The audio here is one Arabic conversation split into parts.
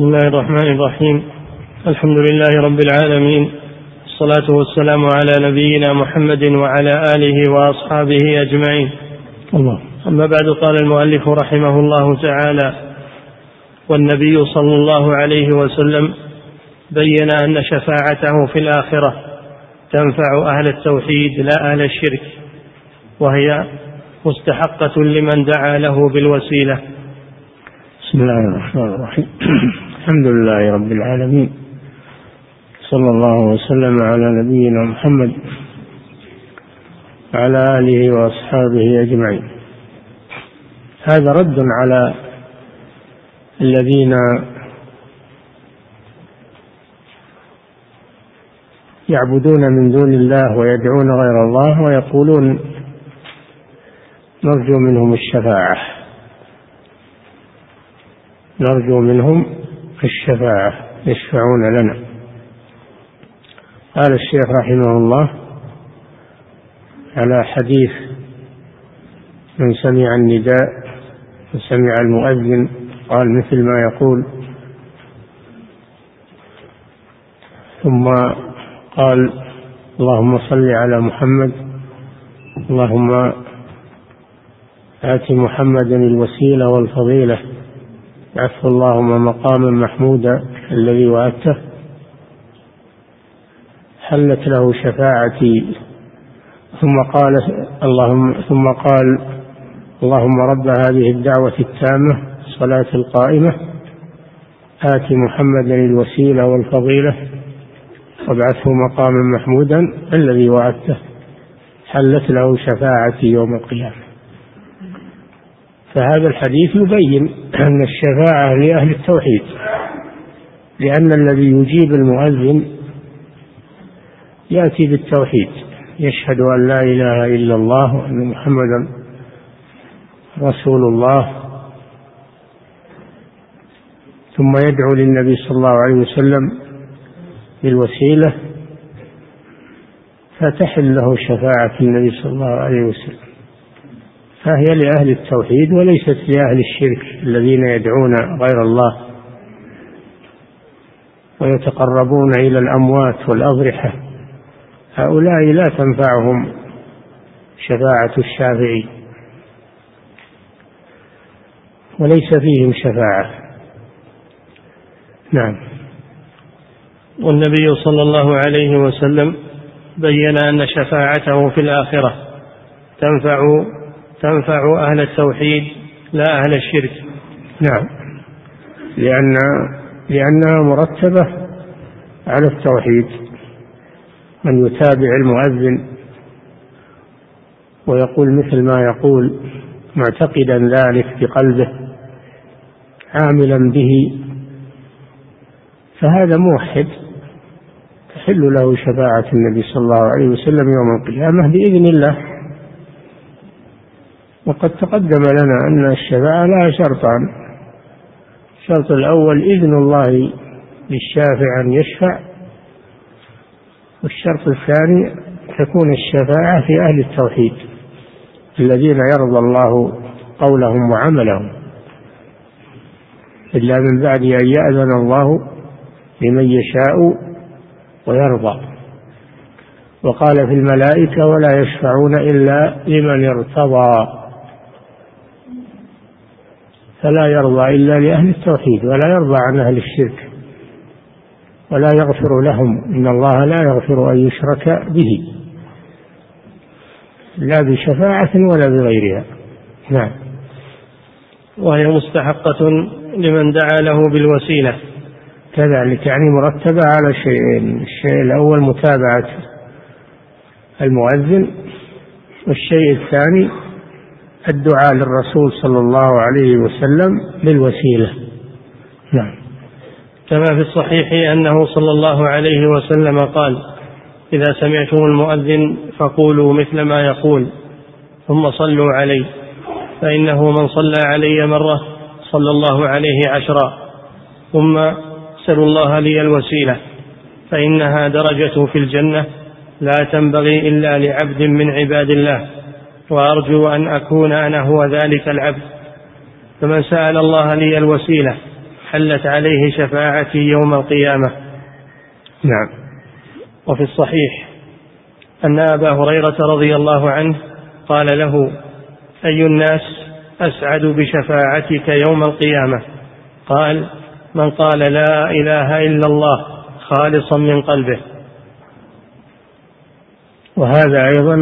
بسم الله الرحمن الرحيم الحمد لله رب العالمين الصلاة والسلام على نبينا محمد وعلى آله وأصحابه أجمعين الله أما بعد قال المؤلف رحمه الله تعالى والنبي صلى الله عليه وسلم بين أن شفاعته في الآخرة تنفع أهل التوحيد لا أهل الشرك وهي مستحقة لمن دعا له بالوسيلة بسم الله الرحمن الرحيم الحمد لله رب العالمين. صلى الله وسلم على نبينا محمد وعلى آله وأصحابه أجمعين. هذا رد على الذين يعبدون من دون الله ويدعون غير الله ويقولون نرجو منهم الشفاعة. نرجو منهم الشفاعة يشفعون لنا. قال الشيخ رحمه الله على حديث من سمع النداء وسمع المؤذن قال مثل ما يقول ثم قال اللهم صل على محمد اللهم آت محمدا الوسيلة والفضيلة. عفو اللهم مقاما محمودا الذي وعدته. حلت له شفاعتي. ثم قال اللهم ثم قال اللهم رب هذه الدعوة التامة الصلاة القائمة. آت محمدا الوسيلة والفضيلة. وابعثه مقاما محمودا الذي وعدته. حلت له شفاعتي يوم القيامة. فهذا الحديث يبين أن الشفاعة لأهل التوحيد لأن الذي يجيب المؤذن يأتي بالتوحيد يشهد أن لا إله إلا الله وأن محمدا رسول الله. ثم يدعو للنبي صلى الله عليه وسلم بالوسيلة فتحل له شفاعة النبي صلى الله عليه وسلم. فهي لأهل التوحيد وليست لأهل الشرك الذين يدعون غير الله ويتقربون إلى الأموات والأضرحة. هؤلاء لا تنفعهم شفاعة الشافعي وليس فيهم شفاعة. نعم. والنبي صلى الله عليه وسلم بين أن شفاعته في الآخرة تنفع تنفع أهل التوحيد لا أهل الشرك. نعم. لأن لأنها مرتبة على التوحيد. من يتابع المؤذن ويقول مثل ما يقول معتقدا ذلك بقلبه عاملا به فهذا موحد. تحل له شفاعة النبي صلى الله عليه وسلم يوم القيامة بإذن الله. وقد تقدم لنا أن الشفاعة لها شرطان. الشرط الأول إذن الله للشافع أن يشفع والشرط الثاني تكون الشفاعة في أهل التوحيد الذين يرضى الله قولهم وعملهم. إلا من بعد أن يأذن الله لمن يشاء ويرضى. وقال في الملائكة ولا يشفعون إلا لمن ارتضى. فلا يرضى إلا لأهل التوحيد ولا يرضى عن أهل الشرك ولا يغفر لهم إن الله لا يغفر أن يشرك به لا بشفاعة ولا بغيرها. نعم. وهي مستحقة لمن دعا له بالوسيلة. كذلك يعني مرتبة على شيئين الشيء الأول متابعة المؤذن والشيء الثاني الدعاء للرسول صلى الله عليه وسلم بالوسيلة. نعم. كما في الصحيح أنه صلى الله عليه وسلم قال إذا سمعتم المؤذن فقولوا مثل ما يقول ثم صلوا عليه فإنه من صلى علي مرة صلى الله عليه عشرا ثم سلوا الله لي الوسيلة فإنها درجة في الجنة لا تنبغي إلا لعبد من عباد الله. وأرجو أن أكون أنا هو ذلك العبد. فمن سأل الله لي الوسيلة حلت عليه شفاعتي يوم القيامة. نعم. وفي الصحيح أن أبا هريرة رضي الله عنه قال له أي الناس أسعد بشفاعتك يوم القيامة؟ قال من قال لا إله إلا الله خالصا من قلبه. وهذا أيضا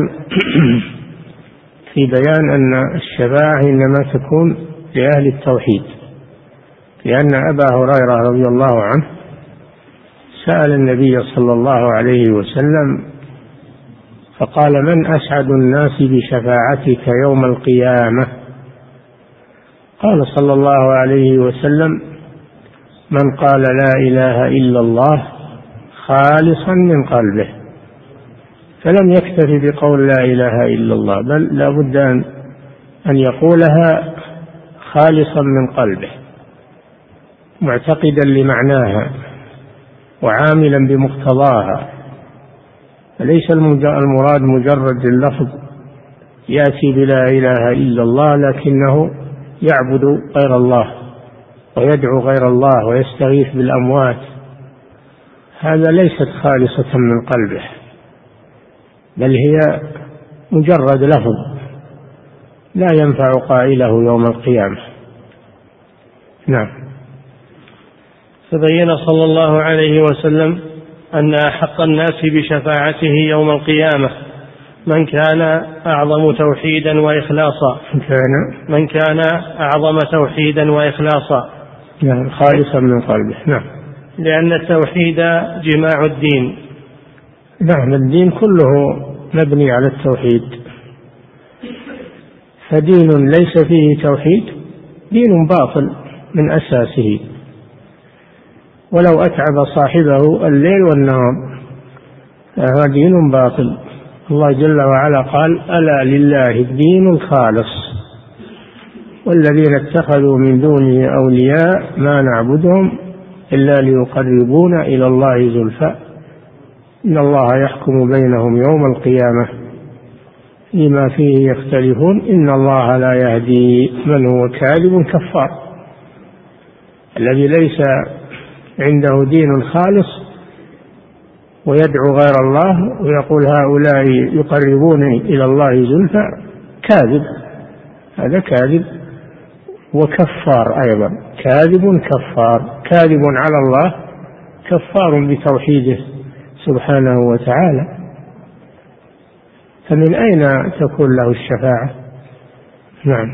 في بيان أن الشفاعة إنما تكون لأهل التوحيد لأن أبا هريرة رضي الله عنه سأل النبي صلى الله عليه وسلم فقال من أسعد الناس بشفاعتك يوم القيامة؟ قال صلى الله عليه وسلم من قال لا إله إلا الله خالصا من قلبه. فلم يكتف بقول لا إله إلا الله بل لا بد أن أن يقولها خالصا من قلبه معتقدا لمعناها وعاملا بمقتضاها. فليس المراد مجرد اللفظ يأتي بلا إله إلا الله لكنه يعبد غير الله ويدعو غير الله ويستغيث بالأموات. هذا ليست خالصة من قلبه. بل هي مجرد لفظ لا ينفع قائله يوم القيامة. نعم. فبين صلى الله عليه وسلم أن أحق الناس بشفاعته يوم القيامة. من كان أعظم توحيدا وإخلاصا. كان؟ من كان أعظم توحيدا وإخلاصا. نعم خالصا من قلبه. نعم. لأن التوحيد جماع الدين. نعم الدين كله مبني على التوحيد. فدين ليس فيه توحيد دين باطل من أساسه. ولو أتعب صاحبه الليل والنهار فهو دين باطل. الله جل وعلا قال ألا لله الدين الخالص والذين اتخذوا من دونه أولياء ما نعبدهم إلا ليقربونا إلى الله زلفى. إن الله يحكم بينهم يوم القيامة فيما فيه يختلفون. إن الله لا يهدي من هو كاذب كفار. الذي ليس عنده دين خالص ويدعو غير الله ويقول هؤلاء يقربونني إلى الله زلفى كاذب. هذا كاذب وكفار أيضا. كاذب كفار. كاذب على الله كفار بتوحيده. سبحانه وتعالى. فمن أين تكون له الشفاعة؟ نعم.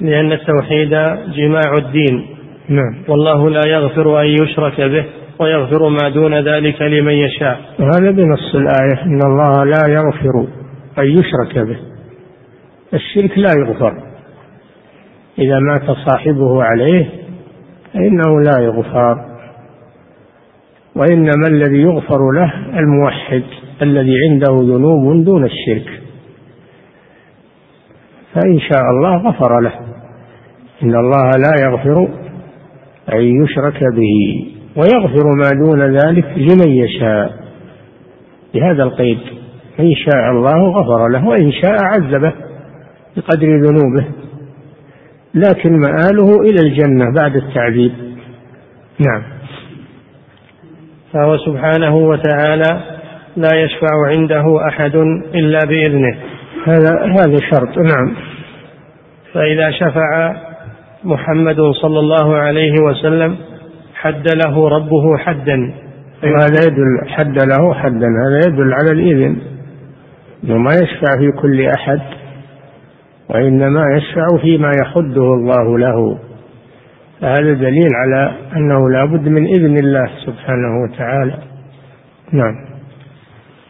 لأن التوحيد جماع الدين. نعم. والله لا يغفر أن يشرك به ويغفر ما دون ذلك لمن يشاء. وهذا بنص الآية إن الله لا يغفر أن يشرك به. الشرك لا يغفر. إذا مات صاحبه عليه فإنه لا يغفر. وإنما الذي يغفر له الموحد الذي عنده ذنوب دون الشرك. فإن شاء الله غفر له. إن الله لا يغفر أن يشرك به ويغفر ما دون ذلك لمن يشاء. بهذا القيد إن شاء الله غفر له وإن شاء عذبه بقدر ذنوبه. لكن مآله إلى الجنة بعد التعذيب. نعم. فهو سبحانه وتعالى لا يشفع عنده أحد إلا بإذنه. هذا هذا شرط نعم. فإذا شفع محمد صلى الله عليه وسلم حد له ربه حدا. وهذا يدل حد له حدا هذا يدل على الإذن. أنه ما يشفع في كل أحد وإنما يشفع فيما يحده الله له. فهذا دليل على أنه لا بد من إذن الله سبحانه وتعالى. نعم.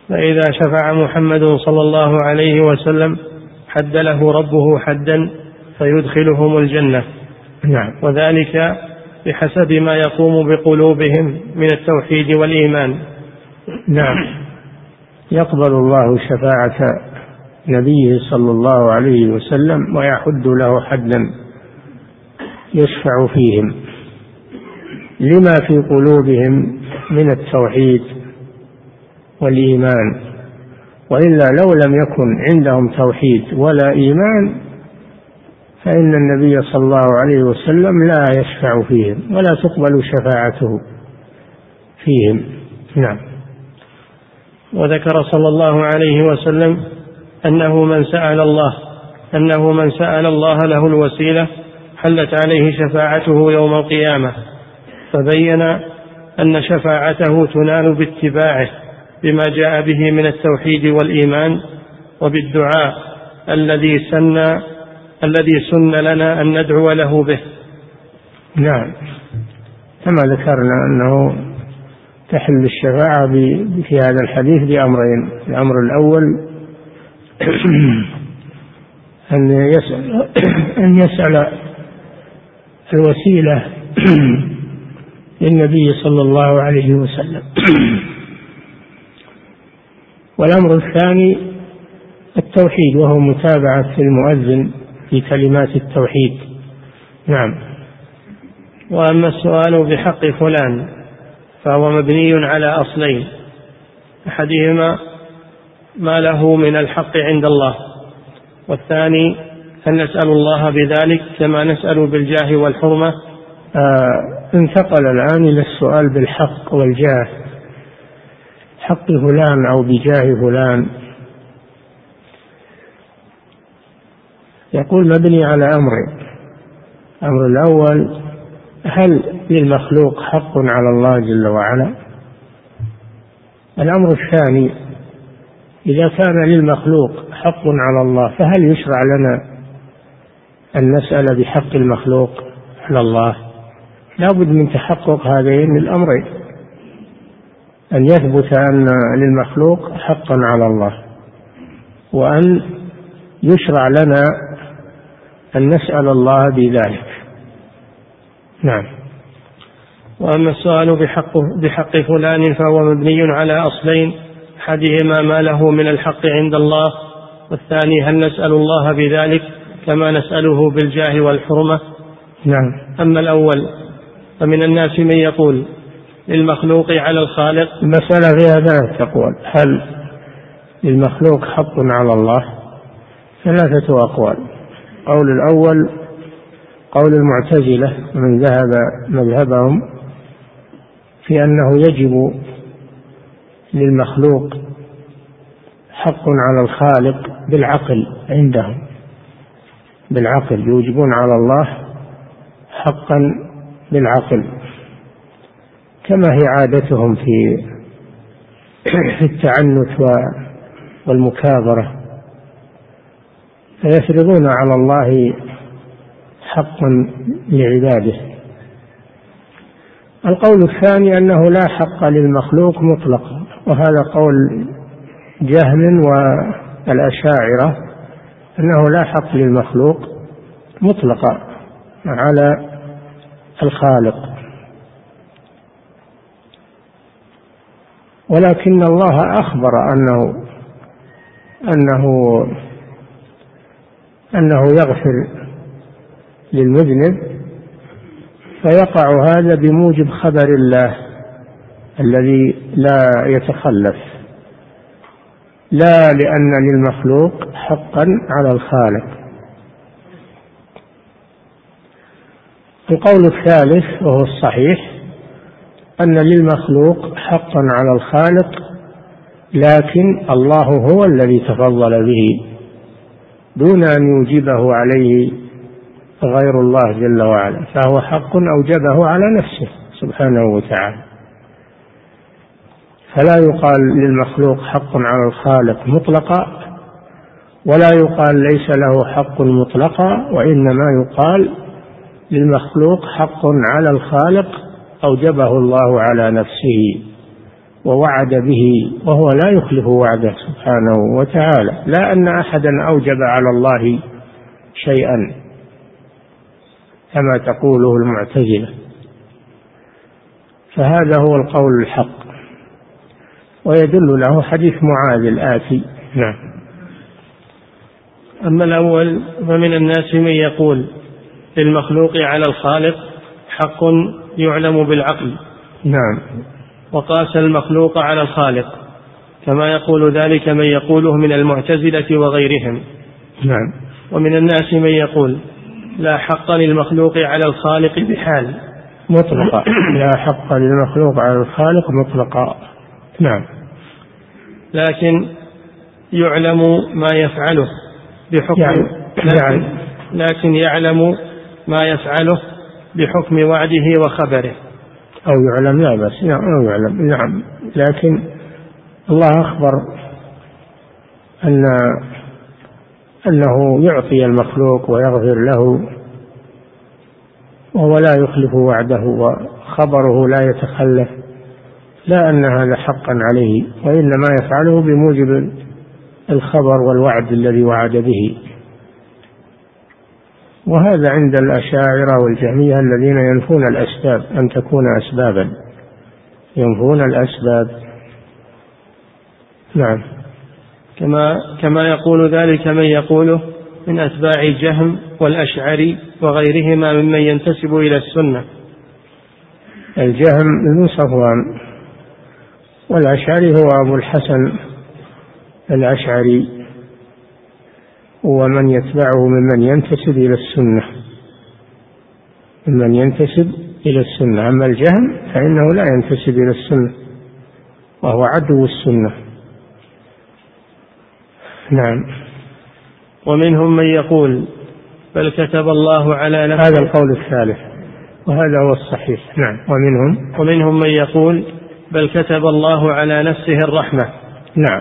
فإذا شفع محمد صلى الله عليه وسلم حد له ربه حدا فيدخلهم الجنة. نعم. وذلك بحسب ما يقوم بقلوبهم من التوحيد والإيمان. نعم. يقبل الله شفاعة نبيه صلى الله عليه وسلم ويحد له حدا. يشفع فيهم. لما في قلوبهم من التوحيد والإيمان. وإلا لو لم يكن عندهم توحيد ولا إيمان فإن النبي صلى الله عليه وسلم لا يشفع فيهم ولا تقبل شفاعته فيهم. نعم. وذكر صلى الله عليه وسلم أنه من سأل الله أنه من سأل الله له الوسيلة حلت عليه شفاعته يوم القيامة فبين أن شفاعته تنال باتباعه بما جاء به من التوحيد والإيمان وبالدعاء الذي سن الذي سن لنا أن ندعو له به. نعم. كما ذكرنا أنه تحل الشفاعة في هذا الحديث بأمرين. الأمر الأول أن يسأل أن يسأل الوسيلة للنبي صلى الله عليه وسلم. والأمر الثاني التوحيد وهو متابعة المؤذن في كلمات التوحيد. نعم. وأما السؤال بحق فلان فهو مبني على أصلين. أحدهما ما له من الحق عند الله والثاني هل نسأل الله بذلك كما نسأل بالجاه والحرمة. آه انتقل الآن إلى السؤال بالحق والجاه. حق فلان أو بجاه فلان. يقول مبني على أمرين الأمر الأول هل للمخلوق حق على الله جل وعلا؟ الأمر الثاني إذا كان للمخلوق حق على الله فهل يشرع لنا أن نسأل بحق المخلوق على الله. لا بد من تحقق هذين الأمرين. أن يثبت أن للمخلوق حقا على الله. وأن يشرع لنا أن نسأل الله بذلك. نعم. وأما السؤال بحق, بحق فلان فهو مبني على أصلين. أحدهما ما له من الحق عند الله والثاني هل نسأل الله بذلك؟ كما نسأله بالجاه والحرمة. نعم. أما الأول فمن الناس من يقول للمخلوق على الخالق. المسألة فيها ثلاثة أقوال. هل للمخلوق حق على الله؟ ثلاثة أقوال. القول الأول قول المعتزلة من ذهب مذهبهم في أنه يجب للمخلوق حق على الخالق بالعقل عندهم. بالعقل. يوجبون على الله حقا بالعقل. كما هي عادتهم في في التعنت والمكابرة. فيفرضون على الله حقا لعباده. القول الثاني أنه لا حق للمخلوق مطلقا. وهذا قول جهم والأشاعرة. أنه لا حق للمخلوق مطلقا على الخالق. ولكن الله أخبر أنه أنه أنه يغفر للمذنب فيقع هذا بموجب خبر الله الذي لا يتخلف. لا لأن للمخلوق حقا على الخالق. القول الثالث وهو الصحيح أن للمخلوق حقا على الخالق لكن الله هو الذي تفضل به دون أن يوجبه عليه غير الله جل وعلا فهو حق أوجبه على نفسه سبحانه وتعالى. فلا يقال للمخلوق حق على الخالق مطلقا ولا يقال ليس له حق مطلقا وإنما يقال للمخلوق حق على الخالق أوجبه الله على نفسه ووعد به وهو لا يخلف وعده سبحانه وتعالى. لا أن أحدا أوجب على الله شيئا كما تقوله المعتزلة. فهذا هو القول الحق. ويدل له حديث معاذ الآتي. نعم. أما الأول فمن الناس من يقول للمخلوق على الخالق حق يعلم بالعقل. نعم. وقاس المخلوق على الخالق كما يقول ذلك من يقوله من المعتزلة وغيرهم. نعم. ومن الناس من يقول لا حق للمخلوق على الخالق بحال. مطلقا. لا حق للمخلوق على الخالق مطلقا. نعم. لكن يعلم ما يفعله بحكم يعني لكن, يعني. لكن يعلم ما يفعله بحكم وعده وخبره. أو يعلم لا بس نعم. أو يعلم. نعم. لكن الله أخبر أن أنه يعطي المخلوق ويغفر له وهو لا يخلف وعده وخبره لا يتخلف. لا أن هذا حقا عليه وإنما يفعله بموجب الخبر والوعد الذي وعد به. وهذا عند الأشاعرة والجهمية الذين ينفون الأسباب أن تكون أسبابا. ينفون الأسباب. نعم. كما كما يقول ذلك من يقوله من أتباع جهم والأشعري وغيرهما ممن ينتسب إلى السنة. الجهم بن صفوان والأشعري هو أبو الحسن الأشعري ومن يتبعه ممن ينتسب إلى السنة. ممن ينتسب إلى السنة. أما الجهم فإنه لا ينتسب إلى السنة وهو عدو السنة. نعم. ومنهم من يقول بل كتب الله على نفسه. هذا القول الثالث وهذا هو الصحيح. نعم. ومنهم ومنهم من يقول بل كتب الله على نفسه الرحمة. نعم.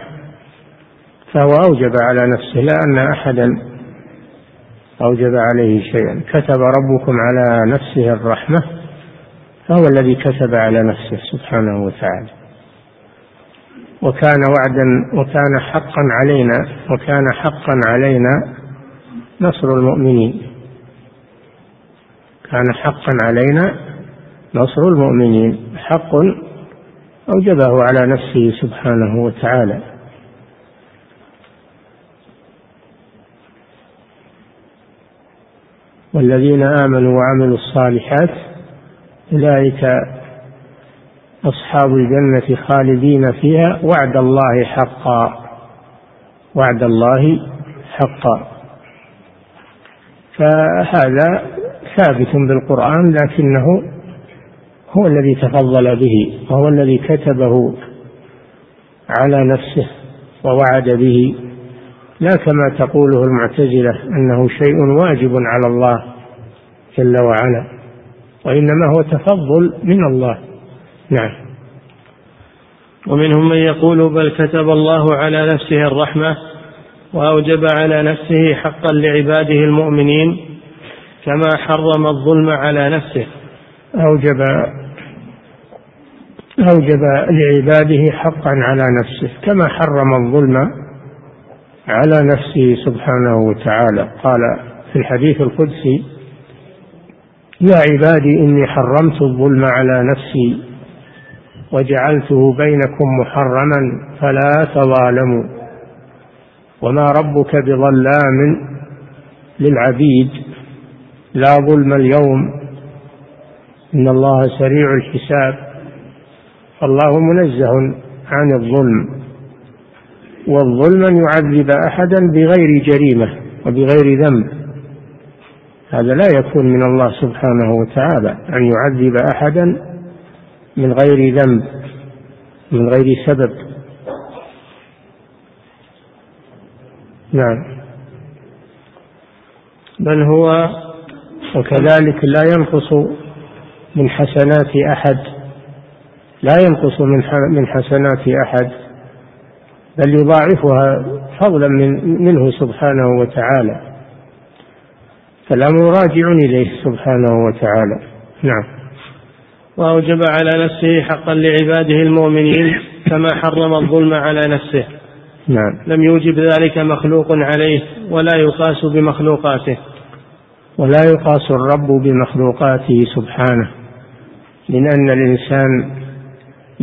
فهو أوجب على نفسه لا أن أحدا أوجب عليه شيئا. كتب ربكم على نفسه الرحمة فهو الذي كتب على نفسه سبحانه وتعالى. وكان وعدا وكان حقا علينا وكان حقا علينا نصر المؤمنين. كان حقا علينا نصر المؤمنين. حق أوجبه على نفسه سبحانه وتعالى. والذين آمنوا وعملوا الصالحات أولئك أصحاب الجنة خالدين فيها. وعد الله حقا. وعد الله حقا. فهذا ثابت بالقرآن لكنه هو الذي تفضل به وهو الذي كتبه على نفسه ووعد به. لا كما تقوله المعتزلة أنه شيء واجب على الله جل وعلا وإنما هو تفضل من الله. نعم. ومنهم من يقول بل كتب الله على نفسه الرحمة وأوجب على نفسه حقا لعباده المؤمنين كما حرم الظلم على نفسه. أوجب أوجب لعباده حقا على نفسه كما حرم الظلم على نفسه سبحانه وتعالى. قال في الحديث القدسي يا عبادي إني حرمت الظلم على نفسي وجعلته بينكم محرما فلا تظالموا وما ربك بظلام للعبيد لا ظلم اليوم إن الله سريع الحساب. فالله منزه عن الظلم والظلم أن يعذب أحدا بغير جريمة وبغير ذنب. هذا لا يكون من الله سبحانه وتعالى أن يعذب أحدا من غير ذنب من غير سبب. نعم. بل هو وكذلك لا ينقص من حسنات أحد لا ينقص من من حسنات أحد بل يضاعفها فضلا من منه سبحانه وتعالى. فالأمر راجع إليه سبحانه وتعالى. نعم. وأوجب على نفسه حقا لعباده المؤمنين كما حرم الظلم على نفسه. نعم. لم يوجب ذلك مخلوق عليه ولا يقاس بمخلوقاته. ولا يقاس الرب بمخلوقاته سبحانه من أن الإنسان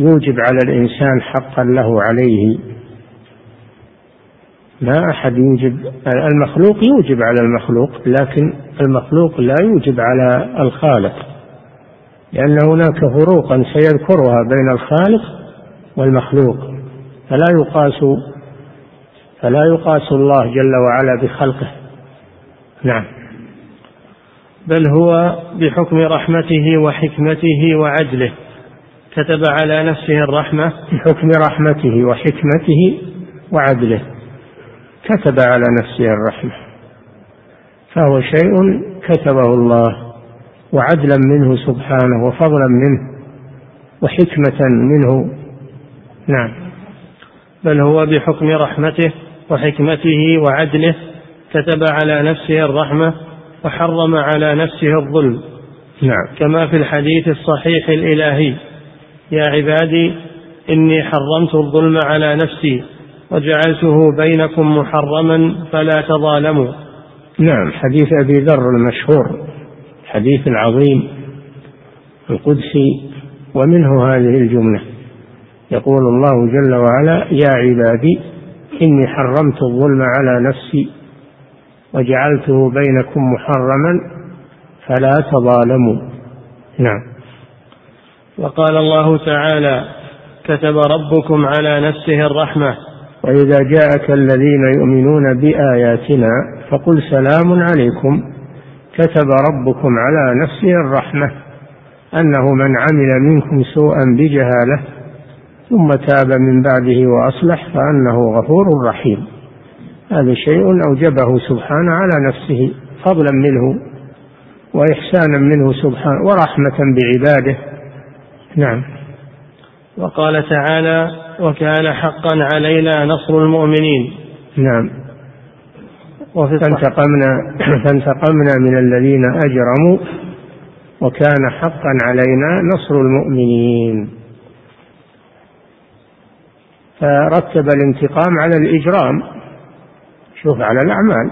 يوجب على الإنسان حقا له عليه. ما أحد يوجب المخلوق يوجب على المخلوق لكن المخلوق لا يوجب على الخالق لأن هناك فروقا سيذكرها بين الخالق والمخلوق. فلا يقاس فلا يقاس الله جل وعلا بخلقه. نعم. بل هو بحكم رحمته وحكمته وعدله. كتب على نفسه الرحمة بحكم رحمته وحكمته وعدله. كتب على نفسه الرحمة. فهو شيء كتبه الله وعدلا منه سبحانه وفضلا منه وحكمة منه. نعم. بل هو بحكم رحمته وحكمته وعدله كتب على نفسه الرحمة وحرم على نفسه الظلم. نعم. كما في الحديث الصحيح الإلهي. يا عبادي إني حرمت الظلم على نفسي وجعلته بينكم محرما فلا تظالموا. نعم. حديث أبي ذر المشهور الحديث العظيم القدسي ومنه هذه الجملة. يقول الله جل وعلا يا عبادي إني حرمت الظلم على نفسي وجعلته بينكم محرما فلا تظالموا. نعم. وقال الله تعالى كتب ربكم على نفسه الرحمة. وإذا جاءك الذين يؤمنون بآياتنا فقل سلام عليكم. كتب ربكم على نفسه الرحمة أنه من عمل منكم سوءا بجهالة ثم تاب من بعده وأصلح فأنه غفور رحيم. هذا شيء أوجبه سبحانه على نفسه فضلا منه وإحسانا منه سبحانه ورحمة بعباده. نعم. وقال تعالى وكان حقا علينا نصر المؤمنين. نعم. فانتقمنا فانتقمنا من الذين أجرموا وكان حقا علينا نصر المؤمنين. فرتب الانتقام على الإجرام. شوف على الأعمال.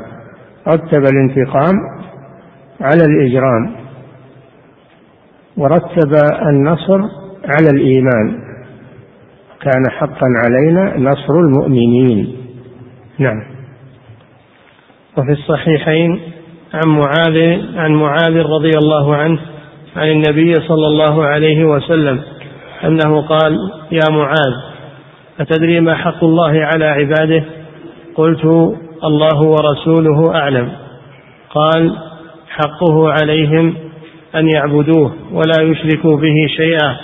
رتب الانتقام على الإجرام. ورتب النصر على الإيمان. كان حقا علينا نصر المؤمنين. نعم. وفي الصحيحين عن معاذ عن معاذ رضي الله عنه عن النبي صلى الله عليه وسلم أنه قال يا معاذ أتدري ما حق الله على عباده؟ قلت الله ورسوله أعلم. قال حقه عليهم أن يعبدوه ولا يشركوا به شيئا.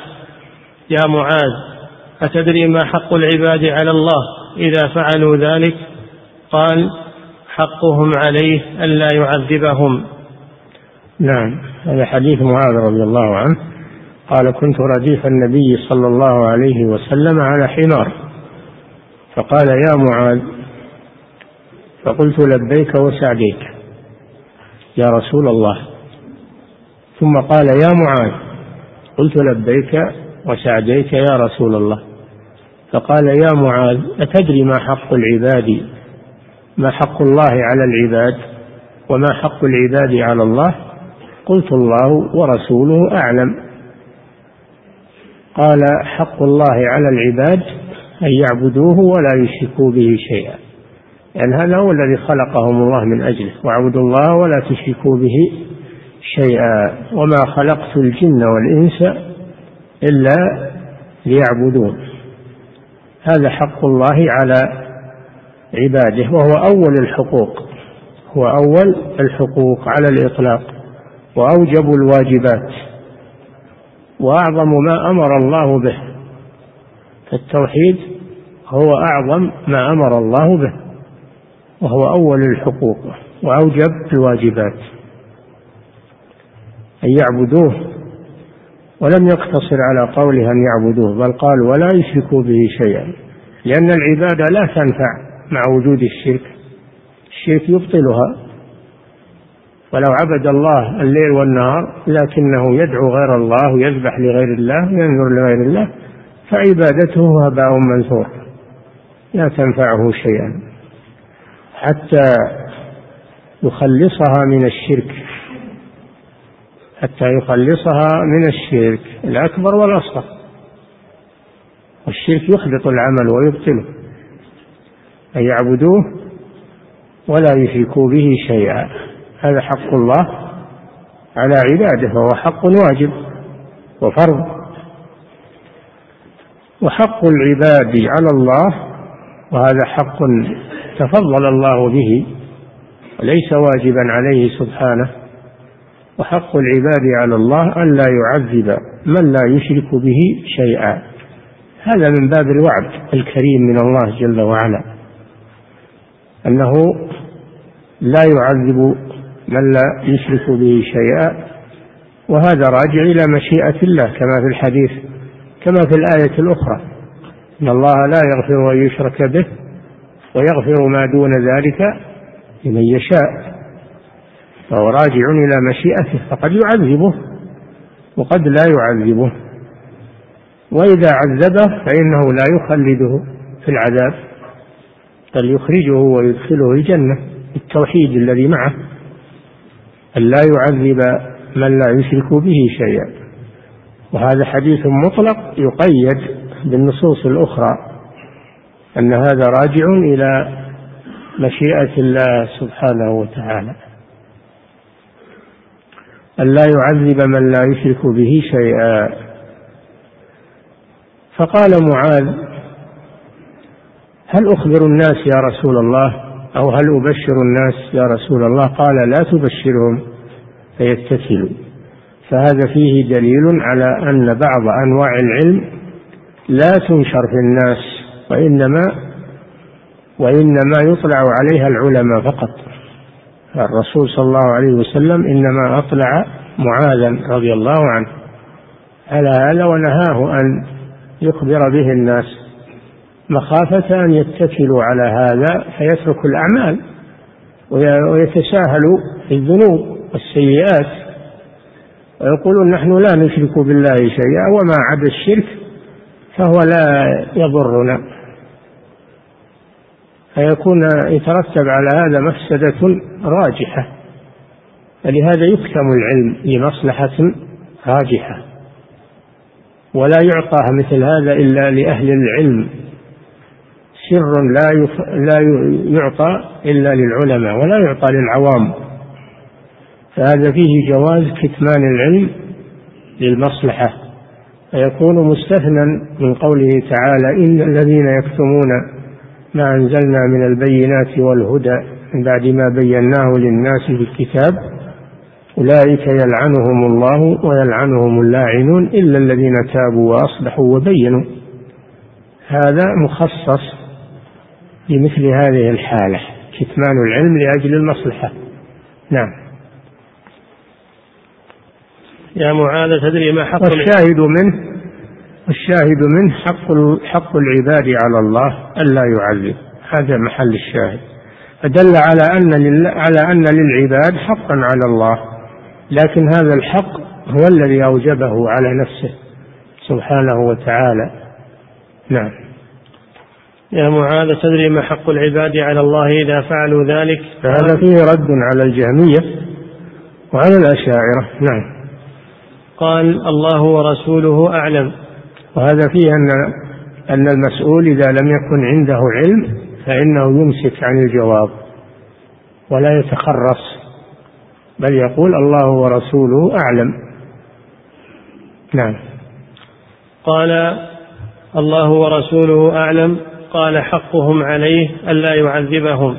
يا معاذ أتدري ما حق العباد على الله إذا فعلوا ذلك؟ قال حقهم عليه ألا يعذبهم. نعم هذا حديث معاذ رضي الله عنه. قال كنت رديف النبي صلى الله عليه وسلم على حمار. فقال يا معاذ. فقلت لبيك وسعديك. يا رسول الله. ثم قال يا معاذ قلت لبيك وسعديك يا رسول الله. فقال يا معاذ أتدري ما حق العباد؟ ما حق الله على العباد؟ وما حق العباد على الله؟ قلت الله ورسوله أعلم. قال حق الله على العباد أن يعبدوه ولا يشركوا به شيئا. يعني هذا هو الذي خلقهم الله من أجله واعبدوا الله ولا تشركوا به شيئا وما خلقت الجن والإنس إلا ليعبدون. هذا حق الله على عباده وهو أول الحقوق هو أول الحقوق على الإطلاق وأوجب الواجبات وأعظم ما أمر الله به. فالتوحيد هو أعظم ما أمر الله به وهو أول الحقوق وأوجب الواجبات. أن يعبدوه ولم يقتصر على قوله أن يعبدوه بل قال ولا يشركوا به شيئا لأن العبادة لا تنفع مع وجود الشرك. الشرك يبطلها. ولو عبد الله الليل والنهار لكنه يدعو غير الله ويذبح لغير الله وينذر لغير الله فعبادته هباء منثور لا تنفعه شيئا. حتى يخلصها من الشرك. حتى يخلصها من الشرك الأكبر والأصغر. والشرك يحبط العمل ويبطله. أن يعبدوه ولا يشركوا به شيئا. هذا حق الله على عباده وهو حق واجب وفرض. وحق العباد على الله وهذا حق تفضل الله به وليس واجبا عليه سبحانه. وحق العباد على الله أن لا يعذب من لا يشرك به شيئا. هذا من باب الوعد الكريم من الله جل وعلا. أنه لا يعذب من لا يشرك به شيئا وهذا راجع إلى مشيئة الله كما في الحديث كما في الآية الأخرى. إن الله لا يغفر أن يشرك به ويغفر ما دون ذلك لمن يشاء. فهو راجع إلى مشيئته فقد يعذبه وقد لا يعذبه. وإذا عذبه فإنه لا يخلده في العذاب بل يخرجه ويدخله الجنة بالتوحيد الذي معه أن لا يعذب من لا يشرك به شيئا. وهذا حديث مطلق يقيد بالنصوص الأخرى أن هذا راجع إلى مشيئة الله سبحانه وتعالى. أن لا يعذب من لا يشرك به شيئا. فقال معاذ هل أخبر الناس يا رسول الله؟ أو هل أبشر الناس يا رسول الله؟ قال لا تبشرهم فيتكلوا فهذا فيه دليل على أن بعض أنواع العلم لا تنشر في الناس وإنما وإنما يطلع عليها العلماء فقط. الرسول صلى الله عليه وسلم إنما أطلع معاذا رضي الله عنه. على هذا ونهاه أن يخبر به الناس. مخافة أن يتكلوا على هذا فيتركوا الأعمال ويتساهلوا في الذنوب والسيئات. ويقولون نحن لا نشرك بالله شيئا وما عدا الشرك فهو لا يضرنا. فيكون يترتب على هذا مفسدة راجحة. فلهذا يكتم العلم لمصلحة راجحة. ولا يعطى مثل هذا إلا لأهل العلم. سر لا. لا يعطى إلا للعلماء ولا يعطى للعوام. فهذا فيه جواز كتمان العلم للمصلحة. فيكون مستثنى من قوله تعالى إن الذين يكتمون ما أنزلنا من البينات والهدى من بعد ما بيناه للناس في الكتاب أولئك يلعنهم الله ويلعنهم اللاعنون إلا الذين تابوا وأصلحوا وبينوا. هذا مخصص لمثل هذه الحالة كتمان العلم لأجل المصلحة. نعم. يا معاذ تدري ما حق والشاهد منه والشاهد منه حق حق العباد على الله ألا يعذب. هذا محل الشاهد. فدل على أن على أن للعباد حقا على الله. لكن هذا الحق هو الذي أوجبه على نفسه سبحانه وتعالى. نعم. يا معاذ تدري ما حق العباد على الله إذا فعلوا ذلك؟ فهذا فيه رد على الجهمية وعلى الأشاعرة. نعم. قال الله ورسوله أعلم. وهذا فيه أن أن المسؤول إذا لم يكن عنده علم فإنه يمسك عن الجواب ولا يتخرص بل يقول الله ورسوله أعلم. نعم. قال الله ورسوله أعلم قال حقهم عليه ألا يعذبهم.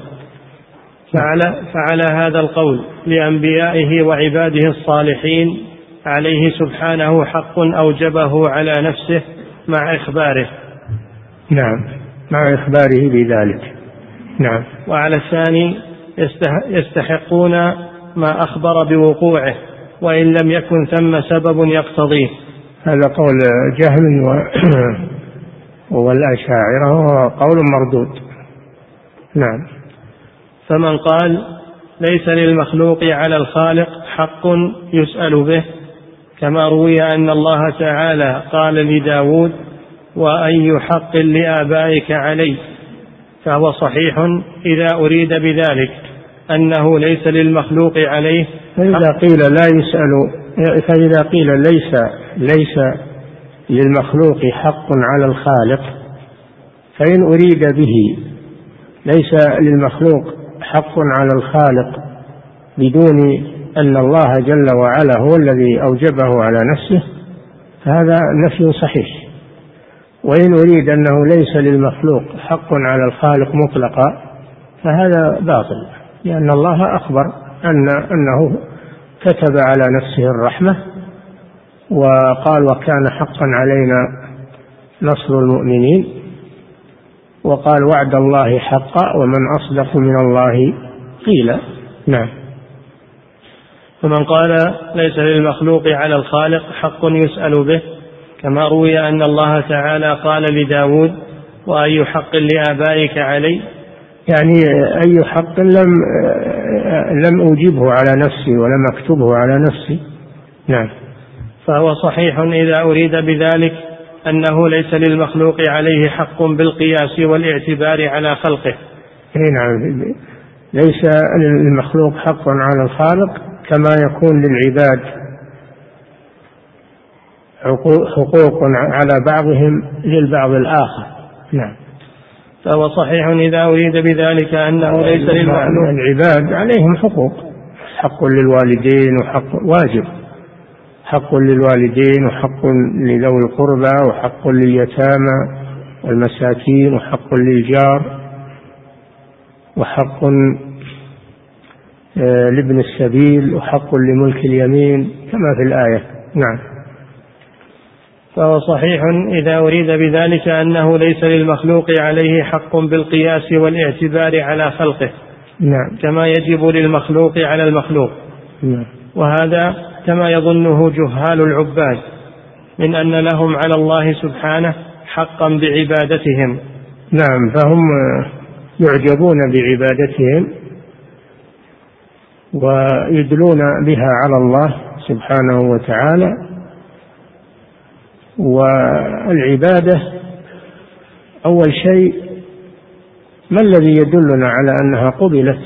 فعلى, فعلى هذا القول لأنبيائه وعباده الصالحين عليه سبحانه حق أوجبه على نفسه مع إخباره. نعم مع إخباره بذلك. نعم. وعلى الثاني يستحقون ما أخبر بوقوعه وإن لم يكن ثم سبب يقتضيه. هذا قول جهل و والأشاعرة وهو قول مردود. نعم. فمن قال ليس للمخلوق على الخالق حق يسأل به كما روي أن الله تعالى قال لداود وأي حق لآبائك علي؟ فهو صحيح إذا أريد بذلك أنه ليس للمخلوق عليه فإذا قيل لا يسأل فإذا قيل ليس ليس للمخلوق حق على الخالق فإن أريد به ليس للمخلوق حق على الخالق بدون أن الله جل وعلا هو الذي أوجبه على نفسه فهذا نفي صحيح. وإن أريد أنه ليس للمخلوق حق على الخالق مطلقا فهذا باطل لأن الله أخبر أن أنه كتب على نفسه الرحمة وقال وكان حقا علينا نصر المؤمنين وقال وعد الله حقا ومن أصدق من الله قيلا نعم. فمن قال ليس للمخلوق على الخالق حق يسأل به كما روي أن الله تعالى قال لداود وأي حق لآبائك علي؟ يعني أي حق لم لم أوجبه على نفسي ولم أكتبه على نفسي. نعم. فهو صحيح إذا أريد بذلك أنه ليس للمخلوق عليه حق بالقياس والاعتبار على خلقه. اي نعم. ليس للمخلوق حق على الخالق كما يكون للعباد حقوق على بعضهم للبعض الآخر. نعم. فهو صحيح إذا أريد بذلك أنه ليس للمخلوق العباد عليهم حقوق. حق للوالدين وحق واجب. حق للوالدين وحق لذوي القربى وحق لليتامى والمساكين وحق للجار وحق لابن السبيل وحق لملك اليمين كما في الآية. نعم. فهو صحيح إذا أريد بذلك أنه ليس للمخلوق عليه حق بالقياس والاعتبار على خلقه. نعم. كما يجب للمخلوق على المخلوق. نعم. وهذا كما يظنه جهال العباد من أن لهم على الله سبحانه حقا بعبادتهم. نعم. فهم يعجبون بعبادتهم. ويدلون بها على الله سبحانه وتعالى والعبادة أول شيء ما الذي يدلنا على أنها قبلت؟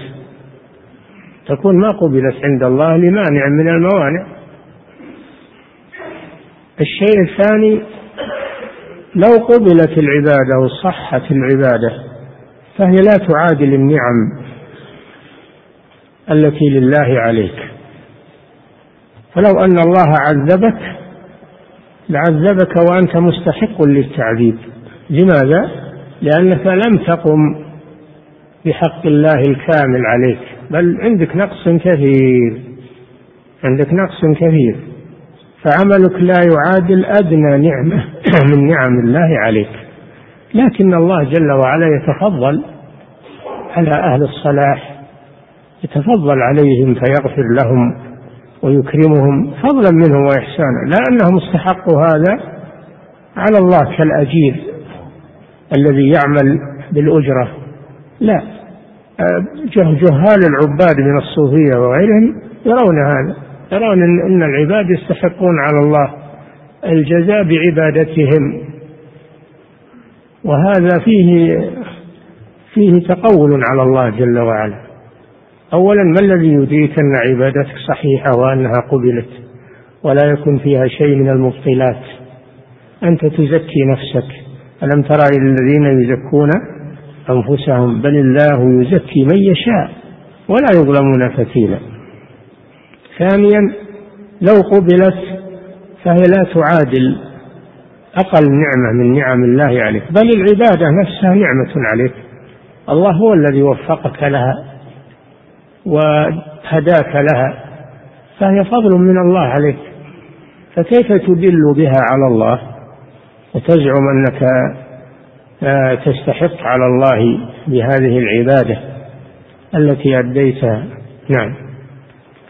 تكون ما قبلت عند الله لمانع من الموانع. الشيء الثاني لو قبلت العبادة وصحت العبادة فهي لا تعادل النعم. التي لله عليك. فلو أن الله عذبك لعذبك وأنت مستحق للتعذيب. لماذا؟ لأنك لم تقم بحق الله الكامل عليك. بل عندك نقص كثير. عندك نقص كثير. فعملك لا يعادل أدنى نعمة من نعم الله عليك. لكن الله جل وعلا يتفضل على أهل الصلاح يتفضل عليهم فيغفر لهم ويكرمهم فضلا منه وإحسانا. لا أنهم استحقوا هذا على الله كالأجير الذي يعمل بالأجرة. لا. جهال العباد من الصوفية وغيرهم يرون هذا. يرون إن العباد يستحقون على الله الجزاء بعبادتهم. وهذا فيه فيه تقول على الله جل وعلا. أولا ما الذي يدريك أن عبادتك صحيحة وأنها قبلت؟ ولا يكون فيها شيء من المبطلات. أنت تزكي نفسك. ألم ترى إلى الذين يزكون أنفسهم؟ بل الله يزكي من يشاء ولا يظلمون فتيلا ثانيا لو قبلت فهي لا تعادل أقل نعمة من نعم الله عليك. بل العبادة نفسها نعمة عليك. الله هو الذي وفقك لها. وهداك لها فهي فضل من الله عليك. فكيف تدل بها على الله؟ وتزعم أنك آه، تستحق على الله بهذه العبادة التي أديتها. نعم.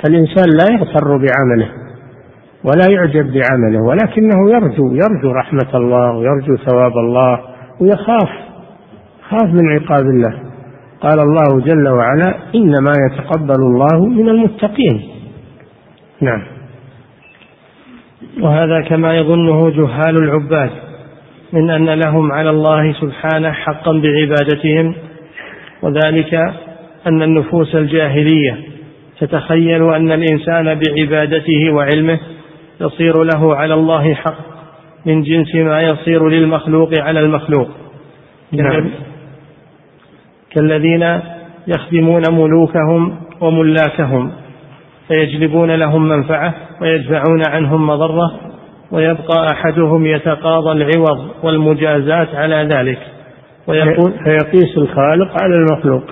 فالإنسان لا يغتر بعمله ولا يعجب بعمله ولكنه يرجو يرجو رحمة الله ويرجو ثواب الله ويخاف خاف من عقاب الله. قال الله جل وعلا إنما يتقبل الله من المتقين. نعم. وهذا كما يظنه جهال العباد من أن لهم على الله سبحانه حقا بعبادتهم وذلك أن النفوس الجاهلية تتخيل أن الإنسان بعبادته وعلمه يصير له على الله حق من جنس ما يصير للمخلوق على المخلوق. نعم. كالذين يخدمون ملوكهم وملاكهم فيجلبون لهم منفعة ويدفعون عنهم مضرة ويبقى أحدهم يتقاضى العوض والمجازات على ذلك. ويقول فيقيس الخالق على المخلوق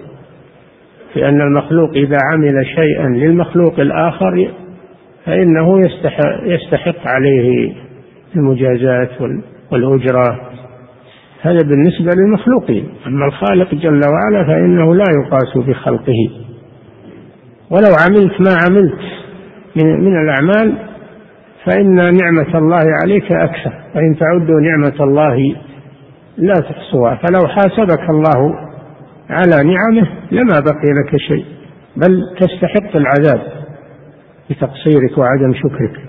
لأن المخلوق إذا عمل شيئا للمخلوق الآخر فإنه يستحق, يستحق عليه المجازات والأجرة. هذا بالنسبة للمخلوقين. أما الخالق جل وعلا فإنه لا يقاس بخلقه. ولو عملت ما عملت من, من الأعمال فإن نعمة الله عليك أكثر. وإن تعدوا نعمة الله لا تحصوها. فلو حاسبك الله على نعمه لما بقي لك شيء. بل تستحق العذاب بتقصيرك وعدم شكرك.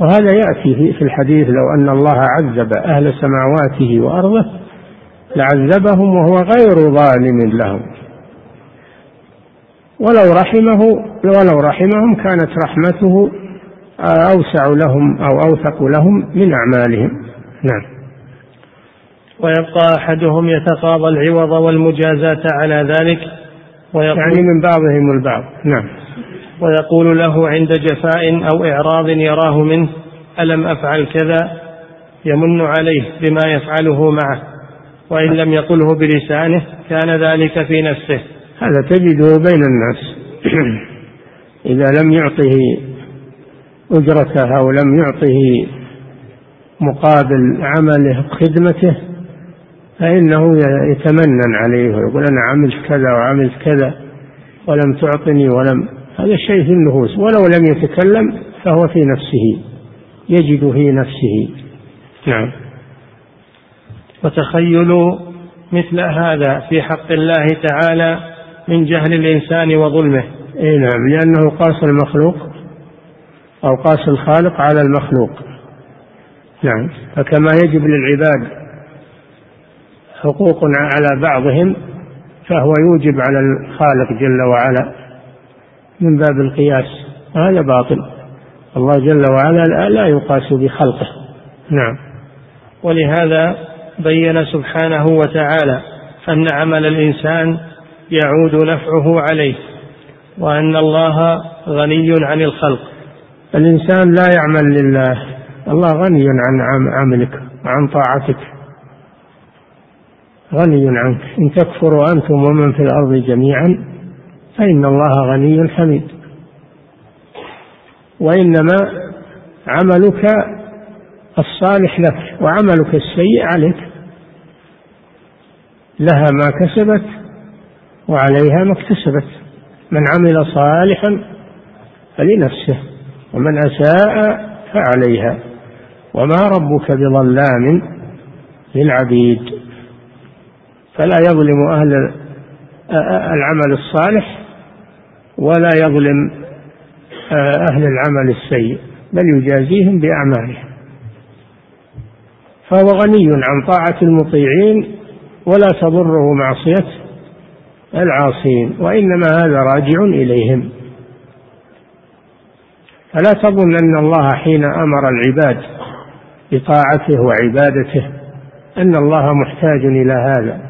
وهذا يأتي في الحديث لو أن الله عذب أهل سماواته وأرضه لعذبهم وهو غير ظالم لهم. ولو رحمه ولو رحمهم كانت رحمته أوسع لهم أو أوثق لهم من أعمالهم. نعم. ويبقى أحدهم يتقاضى العوض والمجازاة على ذلك ويقول يعني من بعضهم البعض. نعم. ويقول له عند جفاء أو إعراض يراه منه ألم أفعل كذا؟ يمن عليه بما يفعله معه وإن لم يقله بلسانه كان ذلك في نفسه. هذا تجده بين الناس. إذا لم يعطه أجرته أو لم يعطه مقابل عمله خدمته فإنه يتمنن عليه ويقول أنا عملت كذا وعملت كذا ولم تعطني ولم هذا شيء في النفوس. ولو لم يتكلم فهو في نفسه يجد في نفسه. نعم. وتخيل مثل هذا في حق الله تعالى من جهل الإنسان وظلمه. إي نعم لأنه قاس المخلوق أو قاس الخالق على المخلوق. نعم. فكما يجب للعباد حقوق على بعضهم فهو يوجب على الخالق جل وعلا من باب القياس هذا باطل. الله جل وعلا لا يقاس بخلقه. نعم. ولهذا بين سبحانه وتعالى أن عمل الإنسان يعود نفعه عليه وأن الله غني عن الخلق. الإنسان لا يعمل لله الله غني عن عملك وعن طاعتك. غني عنك. إن تكفروا أنتم ومن في الأرض جميعا فإن الله غني حميد. وإنما عملك الصالح لك وعملك السيء عليك. لها ما كسبت وعليها ما اكتسبت. من عمل صالحا فلنفسه ومن أساء فعليها. وما ربك بظلام للعبيد. فلا يظلم أهل العمل الصالح ولا يظلم أهل العمل السيء بل يجازيهم بأعمالهم. فهو غني عن طاعة المطيعين ولا تضره معصية العاصين وإنما هذا راجع إليهم. فلا تظن أن الله حين أمر العباد بطاعته وعبادته أن الله محتاج إلى هذا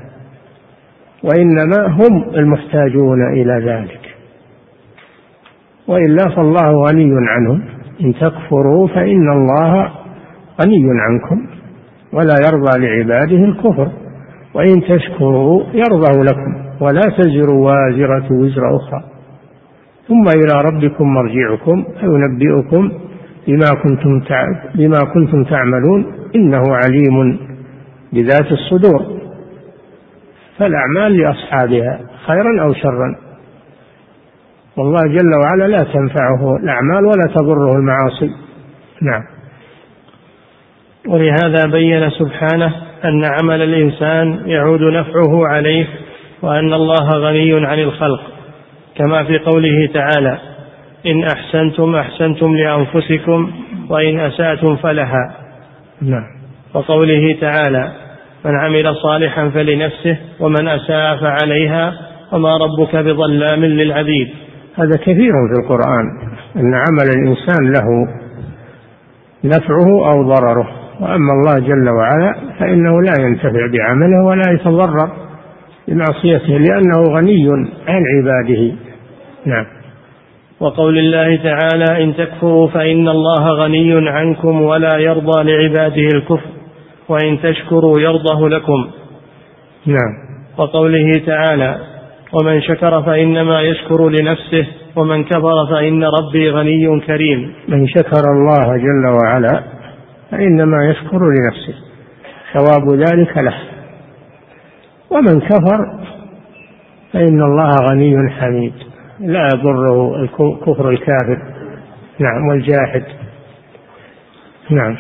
وإنما هم المحتاجون إلى ذلك. وإلا فالله غني عنهم إن تكفروا فإن الله غني عنكم ولا يرضى لعباده الكفر. وإن تشكروا يرضى لكم ولا تزر وازرة وزر أخرى. ثم إلى ربكم مرجعكم فينبئكم بما كنتم بما كنتم تعملون. إنه عليم بذات الصدور. فالأعمال لأصحابها خيرا أو شرا. والله جل وعلا لا تنفعه الأعمال ولا تضره المعاصي. نعم. ولهذا بين سبحانه أن عمل الإنسان يعود نفعه عليه وأن الله غني عن الخلق كما في قوله تعالى إن أحسنتم أحسنتم لأنفسكم وإن أسأتم فلها. نعم. وقوله تعالى من عمل صالحا فلنفسه ومن أساء فعليها وما ربك بظلام للعبيد. هذا كثير في القرآن أن عمل الإنسان له نفعه أو ضرره. وأما الله جل وعلا فإنه لا ينتفع بعمله ولا يتضرر بمعصيته لأنه غني عن عباده. نعم. وقول الله تعالى إن تكفروا فإن الله غني عنكم ولا يرضى لعباده الكفر وإن تشكروا يرضه لكم. نعم. وقوله تعالى ومن شكر فإنما يشكر لنفسه ومن كفر فإن ربي غني كريم. من شكر الله جل وعلا فإنما يشكر لنفسه ثواب ذلك له. ومن كفر فإن الله غني حميد. لا يضره كفر الكافر نعم والجاحد نعم.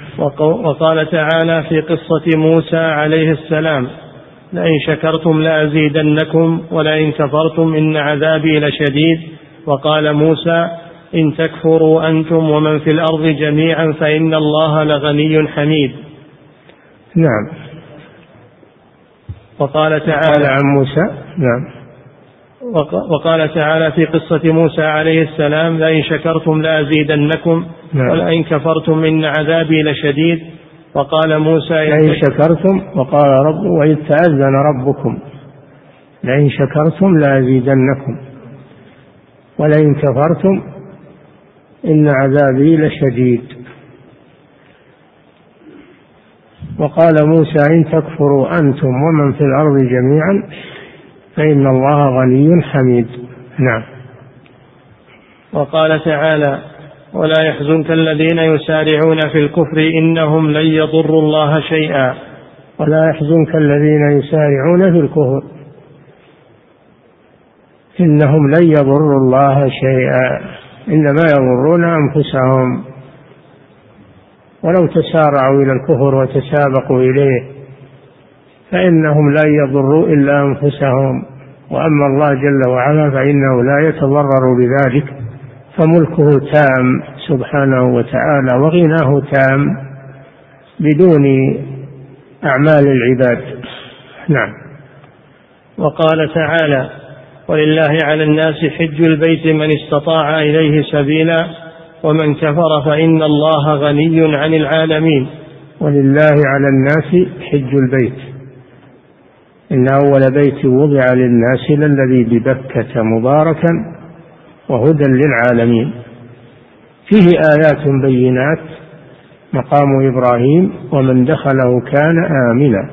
وقال تعالى في قصة موسى عليه السلام لئن شكرتم لأزيدنكم ولئن كفرتم إن عذابي لشديد. وقال موسى إن تكفروا أنتم ومن في الأرض جميعا فإن الله لغني حميد. نعم. وقال تعالى عن موسى. نعم. وقال تعالى في قصة موسى عليه السلام لئن شكرتم لأزيدنكم نعم. ولئن كفرتم إن عذابي لشديد. وقال موسى لئن شكرتم وقال رب وإذ تأذن ربكم لئن شكرتم لأزيدنكم ولئن كفرتم إن عذابي لشديد. وقال موسى إن تكفروا أنتم ومن في الأرض جميعا فإن الله غني حميد. نعم. وقال تعالى ولا يحزنك الذين يسارعون في الكفر إنهم لن يضروا الله شيئا. ولا يحزنك الذين يسارعون في الكفر إنهم لن يضروا الله شيئا. إنما يضرون أنفسهم. ولو تسارعوا إلى الكفر وتسابقوا إليه فإنهم لا يضروا إلا أنفسهم. وأما الله جل وعلا فإنه لا يتضرر بذلك. فملكه تام سبحانه وتعالى وغناه تام بدون أعمال العباد. نعم. وقال تعالى ولله على الناس حج البيت من استطاع إليه سبيلا ومن كفر فإن الله غني عن العالمين. ولله على الناس حج البيت. إن أول بيت وضع للناس للذي ببكة مباركا وهدى للعالمين. فيه آيات بينات. مقام إبراهيم ومن دخله كان آمنا.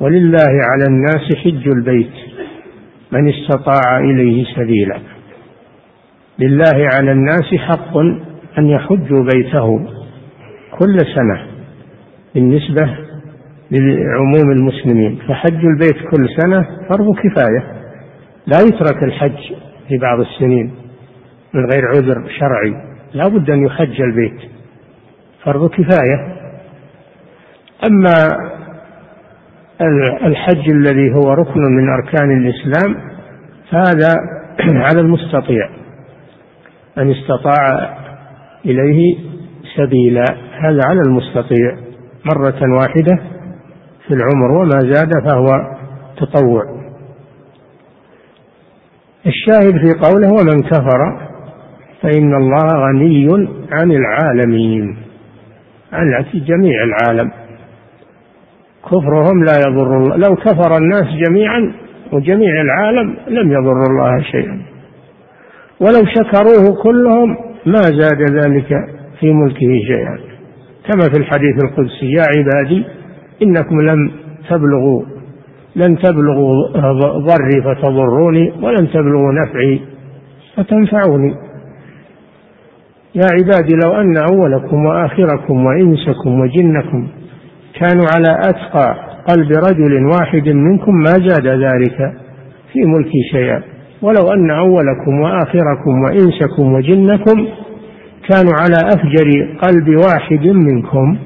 ولله على الناس حج البيت. من استطاع إليه سبيلا. لله على الناس حق أن يحجوا بيته كل سنة. بالنسبة لعموم المسلمين. فحج البيت كل سنة فرض كفاية. لا يترك الحج في بعض السنين. من غير عذر شرعي لا بد أن يحج البيت. فرض كفاية. أما الحج الذي هو ركن من أركان الإسلام فهذا على المستطيع من استطاع إليه سبيلا. هذا على المستطيع. مرة واحدة في العمر وما زاد فهو تطوع. الشاهد في قوله ومن كفر فإن الله غني عن العالمين. عن جميع العالم. كفرهم لا يضر الله. لو كفر الناس جميعا وجميع العالم لم يضر الله شيئا. ولو شكروه كلهم ما زاد ذلك في ملكه شيئا. كما في الحديث القدسي يا عبادي إنكم لم تبلغوا لن تبلغوا ضري فتضروني ولن تبلغوا نفعي فتنفعوني. يا عبادي لو أن أولكم وآخركم وإنسكم وجنكم كانوا على أتقى قلب رجل واحد منكم ما زاد ذلك في ملكي شيئا. ولو أن أولكم وآخركم وإنسكم وجنكم كانوا على أفجر قلب واحد منكم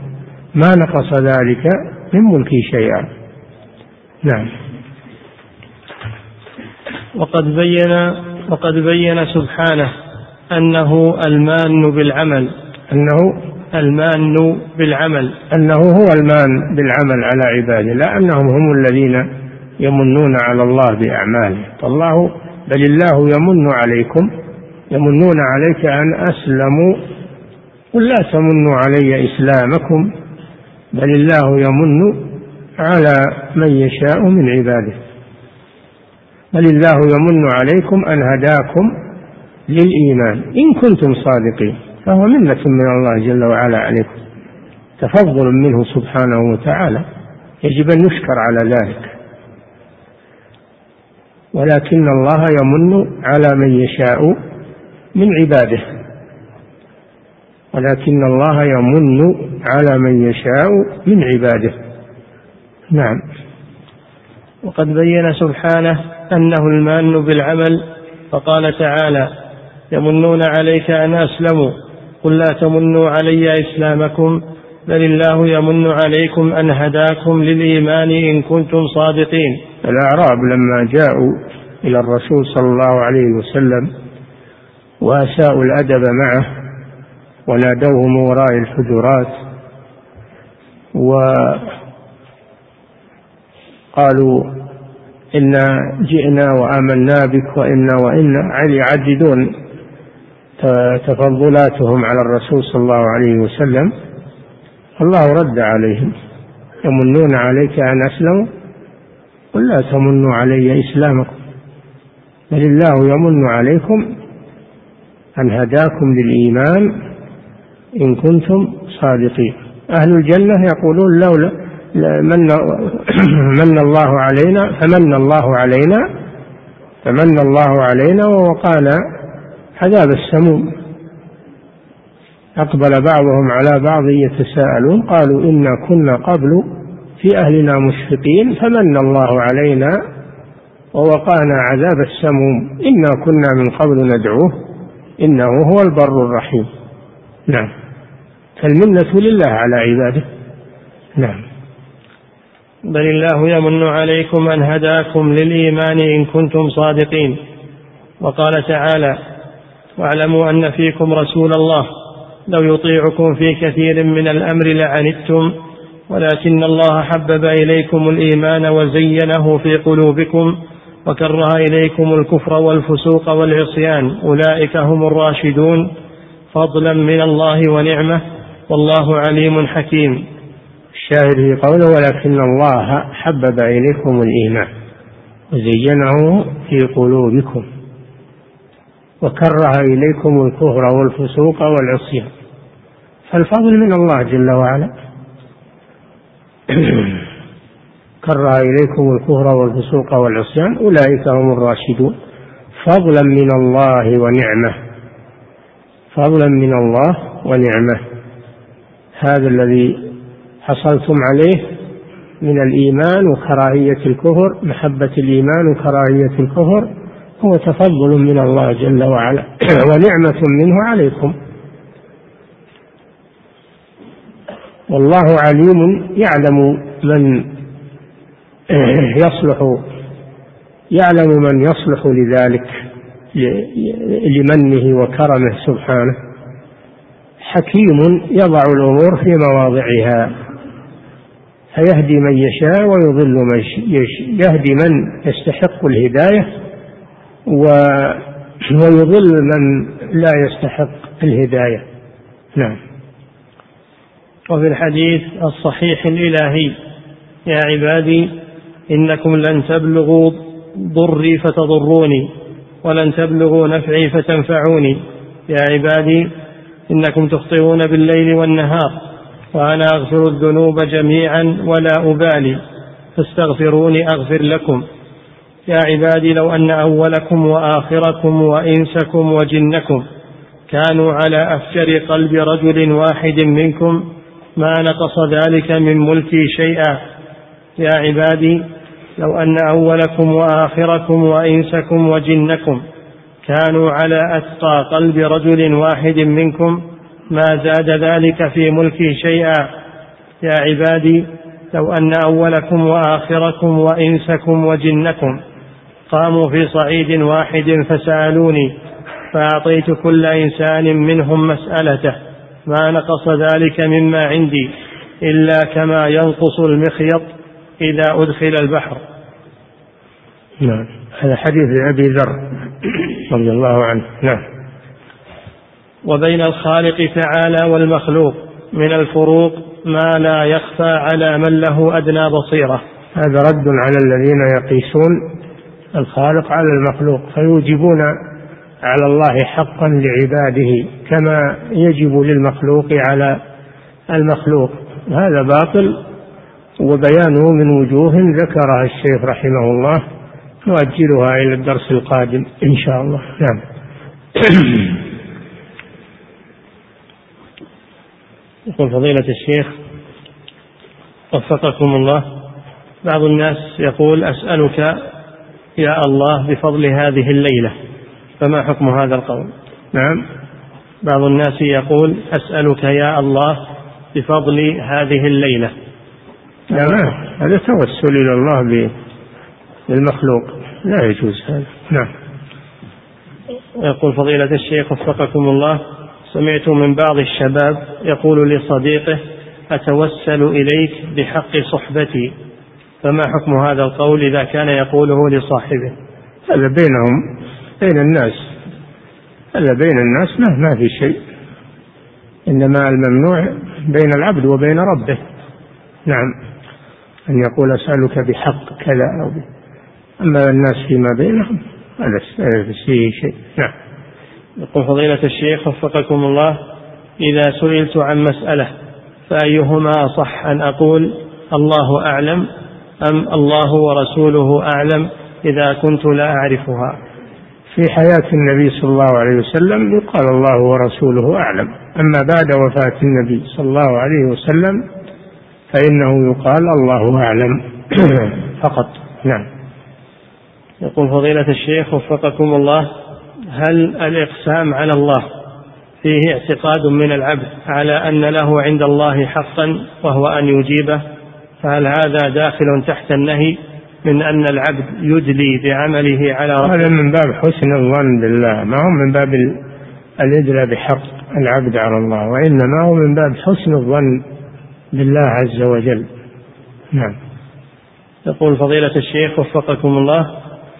ما نقص ذلك من ملكي شيئا. نعم. وقد بين وقد بين سبحانه أنه المان بالعمل. أنه المان بالعمل. أنه هو المان بالعمل على عباده لا أنهم هم الذين يمنون على الله بأعمالهم فالله بل الله يمن عليكم يمنون عليك أن أسلموا. قل لا تمنوا علي إسلامكم بل الله يمن على من يشاء من عباده. بل الله يمن عليكم أن هداكم للإيمان. إن كنتم صادقين فهو منة من الله جل وعلا عليكم. تفضل منه سبحانه وتعالى. يجب أن نشكر على ذلك. ولكن الله يمن على من يشاء من عباده. ولكن الله يمن على من يشاء من عباده. نعم. وقد بين سبحانه أنه المان بالعمل فقال تعالى يمنون عليك أن أسلموا. قل لا تمنوا علي إسلامكم بل الله يمن عليكم أن هداكم للإيمان إن كنتم صادقين. الأعراب لما جاءوا إلى الرسول صلى الله عليه وسلم وأساءوا الأدب معه ونادوه من وراء الحجرات وقالوا إنا جئنا وآمنا بك وإنا وإنا يعددون تفضلاتهم على الرسول صلى الله عليه وسلم الله رد عليهم يمنون عليك أن أسلموا؟ قل لا تمنوا علي إسلامكم بل الله يمن عليكم أن هداكم للإيمان إن كنتم صادقين. أهل الجنة يقولون لولا من, من الله علينا فمن الله علينا فمن الله علينا ووقانا عذاب السموم. أقبل بعضهم على بعض يتساءلون قالوا إنا كنا قبل في أهلنا مشفقين فمن الله علينا ووقانا عذاب السموم. إنا كنا من قبل ندعوه إنه هو البر الرحيم. نعم. فالمنة لله على عباده. نعم. بل الله يمن عليكم أن هداكم للإيمان إن كنتم صادقين. وقال تعالى واعلموا أن فيكم رسول الله. لو يطيعكم في كثير من الأمر لعنتم. ولكن الله حبب إليكم الإيمان وزينه في قلوبكم وكره إليكم الكفر والفسوق والعصيان. أولئك هم الراشدون. فضلا من الله ونعمة. والله عليم حكيم. الشاهد في قوله ولكن الله حبب إليكم الإيمان وزينه في قلوبكم. وكره إليكم الكفر والفسوق والعصيان. فالفضل من الله جل وعلا. كره إليكم الكفر والفسوق والعصيان. أولئك هم الراشدون. فضلا من الله ونعمة. فضلا من الله ونعمة. هذا الذي حصلتم عليه من الإيمان وكراهية الكفر محبة الإيمان وكراهية الكفر. هو تفضل من الله جل وعلا. ونعمة منه عليكم. والله عليم يعلم من يصلح يعلم من يصلح لذلك لمنه وكرمه سبحانه. حكيم يضع الأمور في مواضعها. فيهدي من يشاء ويضل من يهدي من يستحق الهداية. ويضل من لا يستحق الهداية. نعم. وفي الحديث الصحيح الإلهي يا عبادي إنكم لن تبلغوا ضري فتضروني ولن تبلغوا نفعي فتنفعوني. يا عبادي إنكم تخطئون بالليل والنهار وأنا أغفر الذنوب جميعا ولا أبالي. فاستغفروني أغفر لكم. يا عبادي لو أن أولكم وآخركم وإنسكم وجنكم كانوا على أفجر قلب رجل واحد منكم ما نقص ذلك من ملكي شيئا. يا عبادي لو أن أولكم وآخركم وإنسكم وجنكم كانوا على أتقى قلب رجل واحد منكم ما زاد ذلك في ملكي شيئا. يا عبادي لو أن أولكم وآخركم وإنسكم وجنكم قاموا في صعيد واحد فسألوني فأعطيت كل إنسان منهم مسألته ما نقص ذلك مما عندي إلا كما ينقص المخيط إذا أدخل البحر. نعم. هذا حديث أبي ذر رضي الله عنه. نعم. وبين الخالق تعالى والمخلوق من الفروق ما لا يخفى على من له أدنى بصيرة. هذا رد على الذين يقيسون الخالق على المخلوق فيوجبون على الله حقا لعباده كما يجب للمخلوق على المخلوق. هذا باطل وبيانه من وجوه ذكرها الشيخ رحمه الله نؤجلها إلى الدرس القادم إن شاء الله. نعم. يقول فضيلة الشيخ وفقكم الله بعض الناس يقول أسألك يا الله بفضل هذه الليلة. فما حكم هذا القول؟ نعم. بعض الناس يقول أسألك يا الله بفضل هذه الليلة. لا ما هذا توسل إلى الله بالمخلوق. لا يجوز هذا. نعم. يقول فضيلة الشيخ وفقكم الله سمعت من بعض الشباب يقول لصديقه أتوسل إليك بحق صحبتي. فما حكم هذا القول إذا كان يقوله لصاحبه؟ هذا بينهم بين الناس. هذا بين الناس ما ما في شيء. إنما الممنوع بين العبد وبين ربه. نعم. أن يقول أسألك بحق كذا أو به أما الناس فيما بينهم هذا فيه شيء. نعم. يقول فضيلة الشيخ وفقكم الله إذا سئلت عن مسألة فأيهما أصح أن أقول الله أعلم أم الله ورسوله أعلم إذا كنت لا أعرفها. في حياة النبي صلى الله عليه وسلم يقال الله ورسوله أعلم. أما بعد وفاة النبي صلى الله عليه وسلم فإنه يقال الله أعلم. فقط. نعم. يقول فضيلة الشيخ وفقكم الله هل الإقسام على الله فيه اعتقاد من العبد على أن له عند الله حقا وهو أن يجيبه؟ فهل هذا داخل تحت النهي من أن العبد يدلي بعمله على ربه هذا من باب حسن الظن بالله. ما هو من باب الإدلاء بحق العبد على الله وإنما هو من باب حسن الظن بالله عز وجل. نعم. يقول فضيلة الشيخ وفقكم الله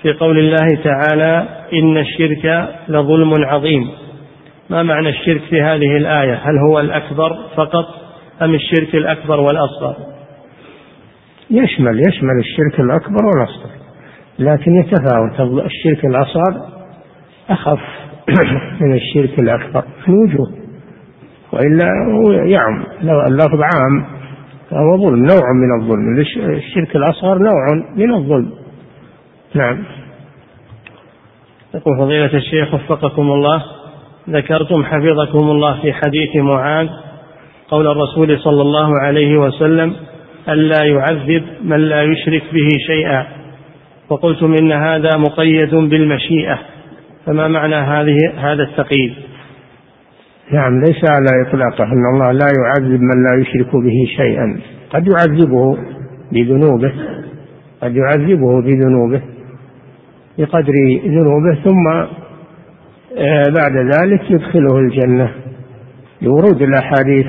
في قول الله تعالى إن الشرك لظلم عظيم. ما معنى الشرك في هذه الآية؟ هل هو الأكبر فقط أم الشرك الأكبر والأصغر؟ يشمل يشمل الشرك الأكبر والأصغر. لكن يتفاوت الشرك الأصغر أخف من الشرك الأكبر في الوجوه. وإلا يعم. لو اللفظ عام فهو ظلم نوع من الظلم. الشرك الأصغر نوع من الظلم. نعم. يقول فضيلة الشيخ وفقكم الله ذكرتم حفظكم الله في حديث معاذ قول الرسول صلى الله عليه وسلم ألا يعذب من لا يشرك به شيئا. وقلتم إن هذا مقيد بالمشيئة فما معنى هذه هذا التقييد؟ نعم ليس على إطلاقه أن الله لا يعذب من لا يشرك به شيئا. قد يعذبه بذنوبه قد يعذبه بذنوبه بقدر ذنوبه ثم آه، بعد ذلك يدخله الجنة. لورود الأحاديث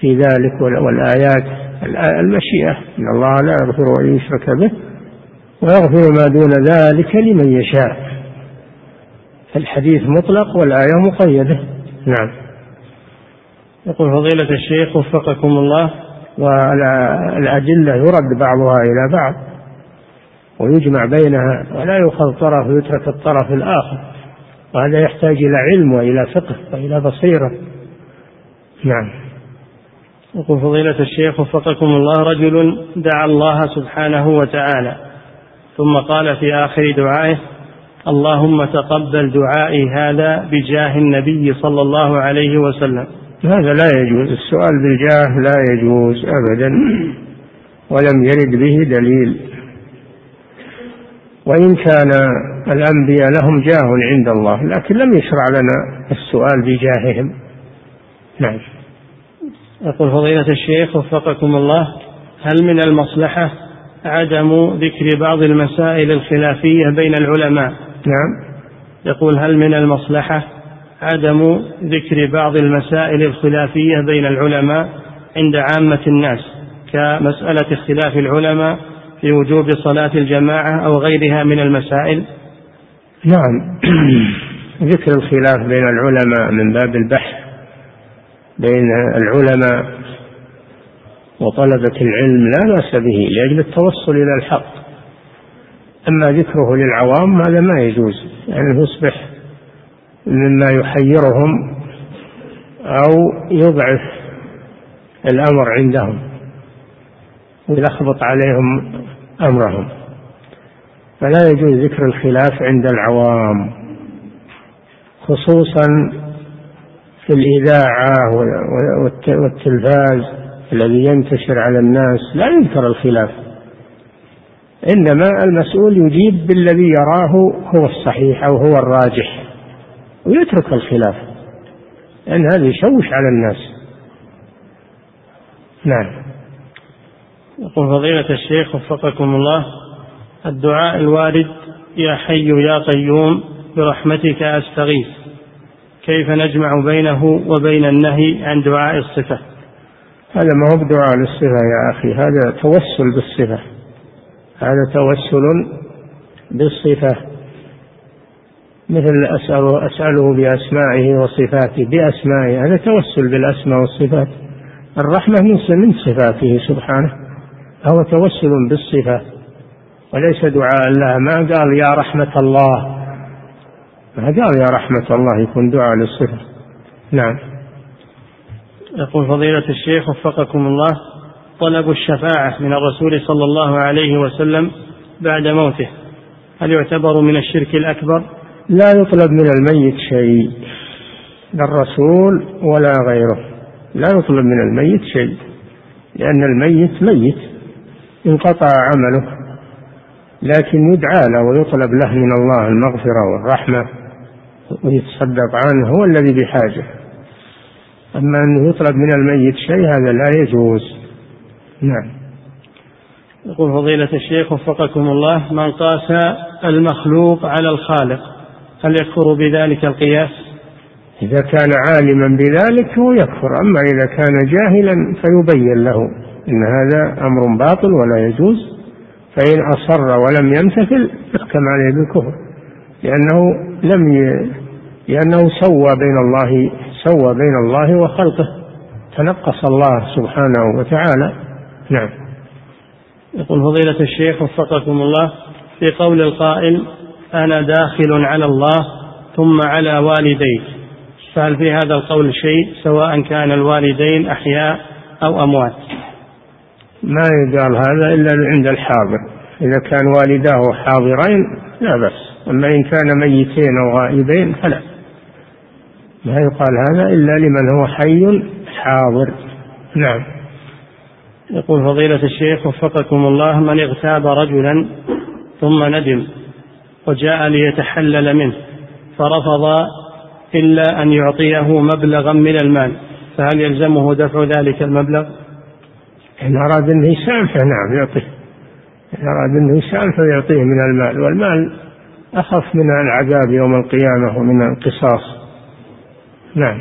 في ذلك والآيات. المشيئة. إن الله لا يغفر أن يشرك به ويغفر ما دون ذلك لمن يشاء. الحديث مطلق والآية مقيدة. نعم. يقول فضيلة الشيخ وفقكم الله والأدلة يرد بعضها إلى بعض ويجمع بينها ولا يؤخذ طرف ويترك الطرف الآخر وهذا يحتاج إلى علم وإلى فقه وإلى بصيرة. نعم. يقول فضيلة الشيخ وفقكم الله رجل دعا الله سبحانه وتعالى ثم قال في آخر دعائه اللهم تقبل دعائي هذا بجاه النبي صلى الله عليه وسلم. هذا لا يجوز السؤال بالجاه لا يجوز أبدا ولم يرد به دليل. وإن كان الأنبياء لهم جاه عند الله لكن لم يشرع لنا السؤال بجاههم. نعم. يقول فضيلة الشيخ وفقكم الله هل من المصلحة عدم ذكر بعض المسائل الخلافية بين العلماء؟ نعم. يقول هل من المصلحة عدم ذكر بعض المسائل الخلافية بين العلماء عند عامة الناس كمسألة اختلاف العلماء في وجوب صلاة الجماعة أو غيرها من المسائل؟ نعم. ذكر الخلاف بين العلماء من باب البحث بين العلماء وطلبة العلم لا بأس به لأجل التوصل إلى الحق. أما ذكره للعوام هذا ما يجوز يعني يصبح مما يحيرهم أو يضعف الأمر عندهم ويلخبط عليهم أمرهم. فلا يجوز ذكر الخلاف عند العوام خصوصا في الإذاعة والتلفاز الذي ينتشر على الناس لا يذكر الخلاف. إنما المسؤول يجيب بالذي يراه هو الصحيح أو هو الراجح ويترك الخلاف. لأن هذا يشوش على الناس. نعم. يقول فضيلة الشيخ وفقكم الله الدعاء الوارد يا حي يا قيوم برحمتك أستغيث. كيف نجمع بينه وبين النهي عن دعاء الصفة؟ هذا ما هو بدعاء للصفة يا أخي هذا توسل بالصفة هذا توسل بالصفة. مثل أسأله, أسأله بأسمائه وصفاته بأسمائه هذا توسل بالأسماء والصفات. الرحمة من صفاته سبحانه هو توسل بالصفة. وليس دعاء الله ما قال يا رحمة الله ما قال يا رحمة الله يكون دعاء للصفة. نعم. يقول فضيلة الشيخ وفقكم الله طلب الشفاعة من الرسول صلى الله عليه وسلم بعد موته. هل يعتبر من الشرك الأكبر؟ لا يطلب من الميت شيء لا الرسول ولا غيره. لا يطلب من الميت شيء لأن الميت ميت انقطع عمله. لكن يدعى له ويطلب له من الله المغفرة والرحمة. ويتصدق عنه هو الذي بحاجة. أما أنه يطلب من الميت شيء هذا لا يجوز. نعم. يقول فضيلة الشيخ وفقكم الله من قاس المخلوق على الخالق هل يكفر بذلك القياس؟ إذا كان عالما بذلك هو يكفر أما إذا كان جاهلا فيبين له إن هذا أمر باطل ولا يجوز فإن أصر ولم يمتثل يحكم عليه بالكفر لأنه لم ي... لأنه سوى بين الله سوى بين الله وخلقه. تنقص الله سبحانه وتعالى. نعم. يقول فضيلة الشيخ وفقكم الله في قول القائل أنا داخل على الله ثم على والدي فهل في هذا القول شيء سواء كان الوالدين أحياء أو أموات؟ ما يقال هذا إلا عند الحاضر. إذا كان والداه حاضرين لا بأس. أما إن كان ميتين أو غائبين فلا. لا يقال هذا إلا لمن هو حي حاضر. نعم. يقول فضيلة الشيخ وفقكم الله من اغتاب رجلا ثم ندم وجاء ليتحلل منه فرفض إلا أن يعطيه مبلغا من المال فهل يلزمه دفع ذلك المبلغ؟ إن أراد أنه يسامحه نعم يعطيه. إن أراد أنه يسامحه يعطيه من المال والمال أخف من العذاب يوم القيامة ومن القصاص. نعم.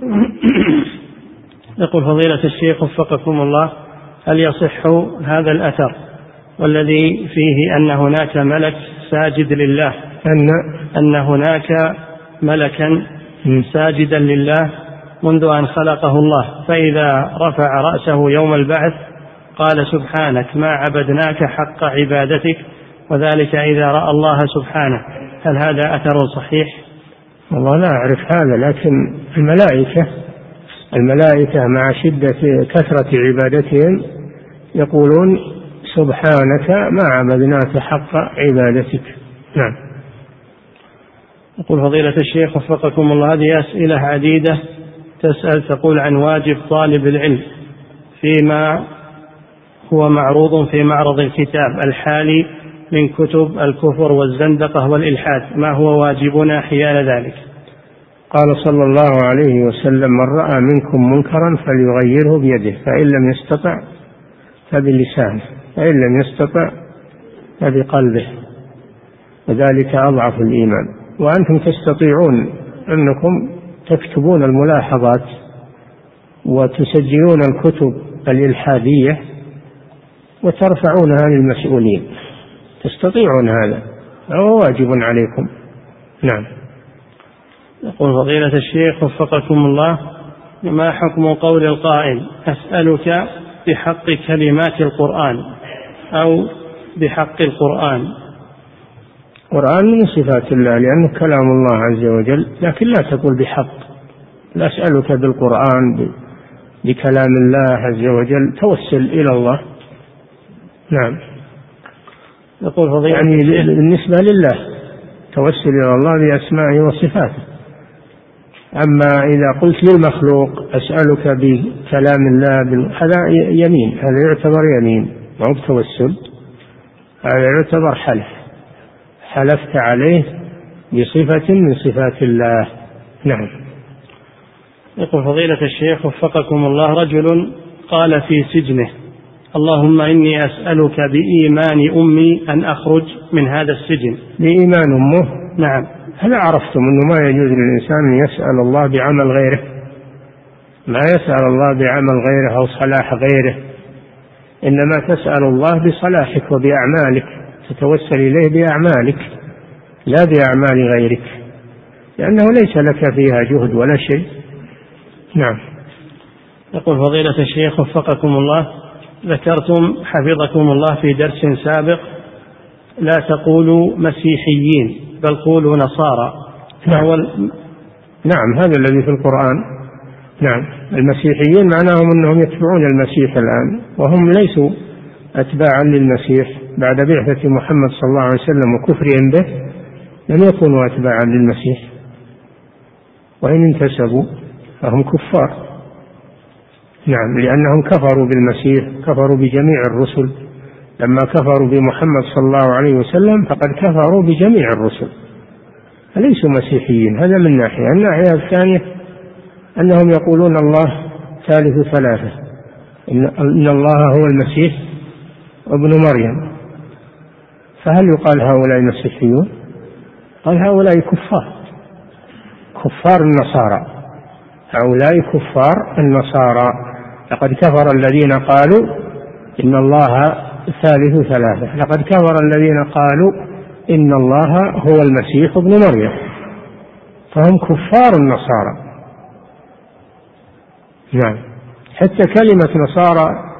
يقول فضيلة الشيخ وفقكم الله هل يصح هذا الأثر والذي فيه أن هناك ملك ساجد لله؟ أن أن هناك ملكا ساجدا لله منذ أن خلقه الله فإذا رفع رأسه يوم البعث قال سبحانك ما عبدناك حق عبادتك وذلك إذا رأى الله سبحانه. هل هذا أثر صحيح؟ والله لا أعرف هذا لكن الملائكة الملائكة مع شدة كثرة عبادتهم يقولون سبحانك ما عبدناك حق عبادتك. نعم. يقول فضيلة الشيخ وفقكم الله هذه أسئلة عديدة تسأل تقول عن واجب طالب العلم فيما هو معروض في معرض الكتاب الحالي من كتب الكفر والزندقة والإلحاد ما هو واجبنا حيال ذلك؟ قال صلى الله عليه وسلم من رأى منكم منكرا فليغيره بيده فإن لم يستطع فبلسانه فإن لم يستطع فبقلبه. وذلك أضعف الإيمان. وأنتم تستطيعون أنكم تكتبون الملاحظات وتسجلون الكتب الإلحادية وترفعونها للمسؤولين. تستطيعون هذا؟ هو واجب عليكم. نعم. يقول فضيلة الشيخ وفقكم الله ما حكم قول القائل أسألك بحق كلمات القرآن أو بحق القرآن؟ القرآن من صفات الله لأنه كلام الله عز وجل لكن لا تقول بحق. لا أسألك بالقرآن بكلام الله عز وجل توسل إلى الله. نعم. يقول فضيلة يعني بالنسبة لله توسل إلى الله بأسمائه وصفاته. أما إذا قلت للمخلوق أسألك بكلام الله هذا يمين هذا يعتبر يمين ما هو توسل هذا يعتبر حلف. حلفت عليه بصفة من صفات الله. نعم. يقول فضيلة الشيخ وفقكم الله رجل قال في سجنه اللهم إني أسألك بإيمان أمي أن أخرج من هذا السجن. بإيمان أمه؟ نعم. هل عرفتم أنه ما يجوز للإنسان أن يسأل الله بعمل غيره؟ ما يسأل الله بعمل غيره أو صلاح غيره. إنما تسأل الله بصلاحك وبأعمالك تتوسل إليه بأعمالك لا بأعمال غيرك. لأنه ليس لك فيها جهد ولا شيء. نعم. يقول فضيلة الشيخ وفقكم الله ذكرتم حفظكم الله في درس سابق لا تقولوا مسيحيين بل قولوا نصارى. نعم. نعم هذا الذي في القرآن. نعم المسيحيين معناهم أنهم يتبعون المسيح الآن وهم ليسوا أتباعا للمسيح. بعد بعثة محمد صلى الله عليه وسلم وكفرهم به لم يكونوا أتباعا للمسيح. وإن انتسبوا فهم كفار. نعم لأنهم كفروا بالمسيح كفروا بجميع الرسل. لما كفروا بمحمد صلى الله عليه وسلم فقد كفروا بجميع الرسل. فليسوا مسيحيين هذا من ناحية. الناحية الثانية أنهم يقولون الله ثالث ثلاثة. إن الله هو المسيح ابن مريم. فهل يقال هؤلاء مسيحيون؟ قال هؤلاء كفار. كفار النصارى. هؤلاء كفار النصارى. لقد كفر الذين قالوا إن الله ثالث ثلاثة. لقد كفر الذين قالوا إن الله هو المسيح ابن مريم. فهم كفار النصارى. نعم. حتى كلمة نصارى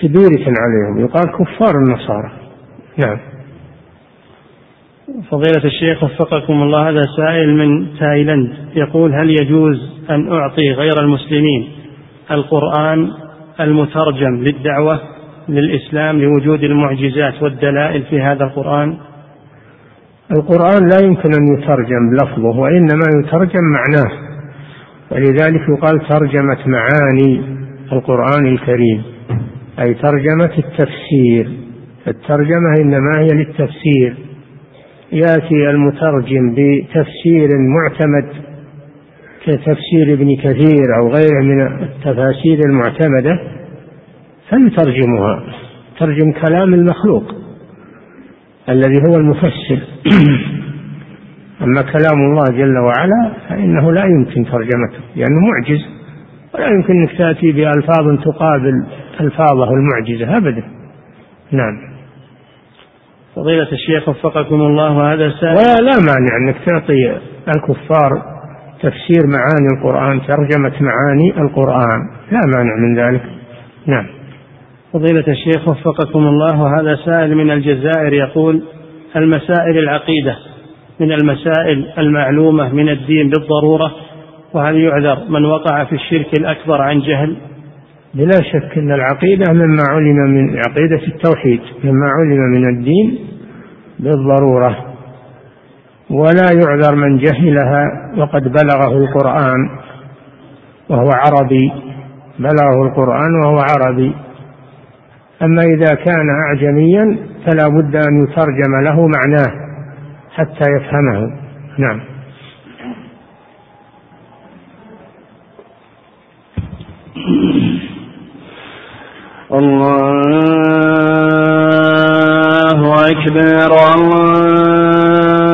سبيرة عليهم. يقال كفار النصارى. نعم. فضيلة الشيخ وفقكم الله هذا سائل من تايلاند. يقول هل يجوز أن أعطي غير المسلمين القرآن المترجم للدعوة للإسلام لوجود المعجزات والدلائل في هذا القرآن؟ القرآن لا يمكن أن يترجم لفظه وإنما يترجم معناه. ولذلك يقال ترجمة معاني القرآن الكريم أي ترجمة التفسير. الترجمة إنما هي للتفسير. يأتي المترجم بتفسير معتمد كتفسير ابن كثير أو غيره من التفاسير المعتمدة فيترجمها ترجم كلام المخلوق الذي هو المفسر. أما كلام الله جل وعلا فإنه لا يمكن ترجمته لأنه معجز ولا يمكن أنك تأتي بألفاظ تقابل ألفاظه المعجزة أبدا. نعم. فضيلة الشيخ وفقكم الله وهذا سائل. ولا مانع أنك تعطي الكفار تفسير معاني القرآن ترجمة معاني القرآن. لا مانع من ذلك. نعم. فضيلة الشيخ وفقكم الله وهذا سائل من الجزائر يقول المسائل العقيدة من المسائل المعلومة من الدين بالضرورة وهل يعذر من وقع في الشرك الأكبر عن جهل؟ بلا شك أن العقيدة مما علم من عقيدة التوحيد مما علم من الدين بالضرورة. ولا يعذر من جهلها وقد بلغه القرآن وهو عربي. بلغه القرآن وهو عربي. أما إذا كان أعجميا فلا بد أن يترجم له معناه حتى يفهمه. نعم. الله أكبر الله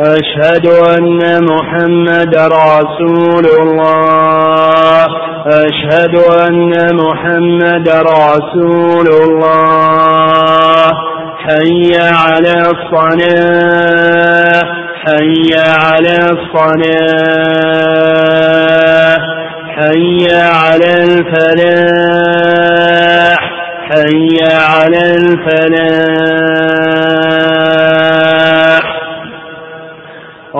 أشهد أن محمد رسول الله. أشهد أن محمد رسول الله. حي على الصلاة. حي على الصلاة. حي على الفلاح. حي على الفلاح.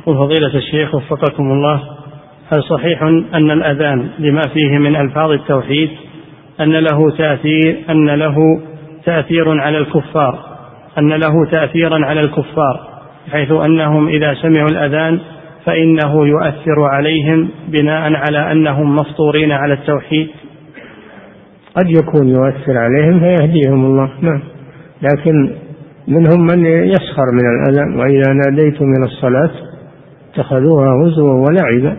يقول فضيلة الشيخ وفقكم الله هل صحيح أن الأذان لما فيه من ألفاظ التوحيد أن له تأثير أن له تأثير على الكفار أن له تأثيرا على الكفار حيث أنهم إذا سمعوا الأذان فإنه يؤثر عليهم بناء على أنهم مفطورين على التوحيد؟ قد يكون يؤثر عليهم فيهديهم الله نعم. لكن منهم من يسخر من الأذان وإذا ناديتم من الصلاة اتخذوها هزوا ولعبا.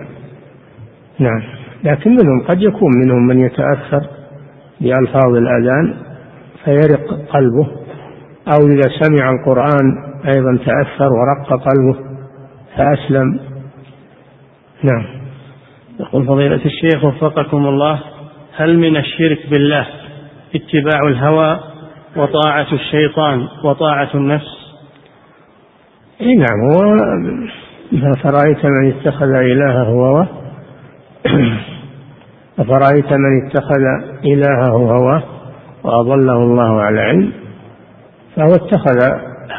نعم. لكن منهم قد يكون منهم من يتأثر بألفاظ الأذان فيرق قلبه أو إذا سمع القرآن أيضا تأثر ورق قلبه فأسلم. نعم. يقول فضيلة الشيخ وفقكم الله هل من الشرك بالله اتباع الهوى وطاعة الشيطان وطاعة النفس؟ اي نعم. هو أفرأيت من اتخذ إلهه هواه أفرأيت من اتخذ إلهه هواه وأضله الله على علم فهو اتخذ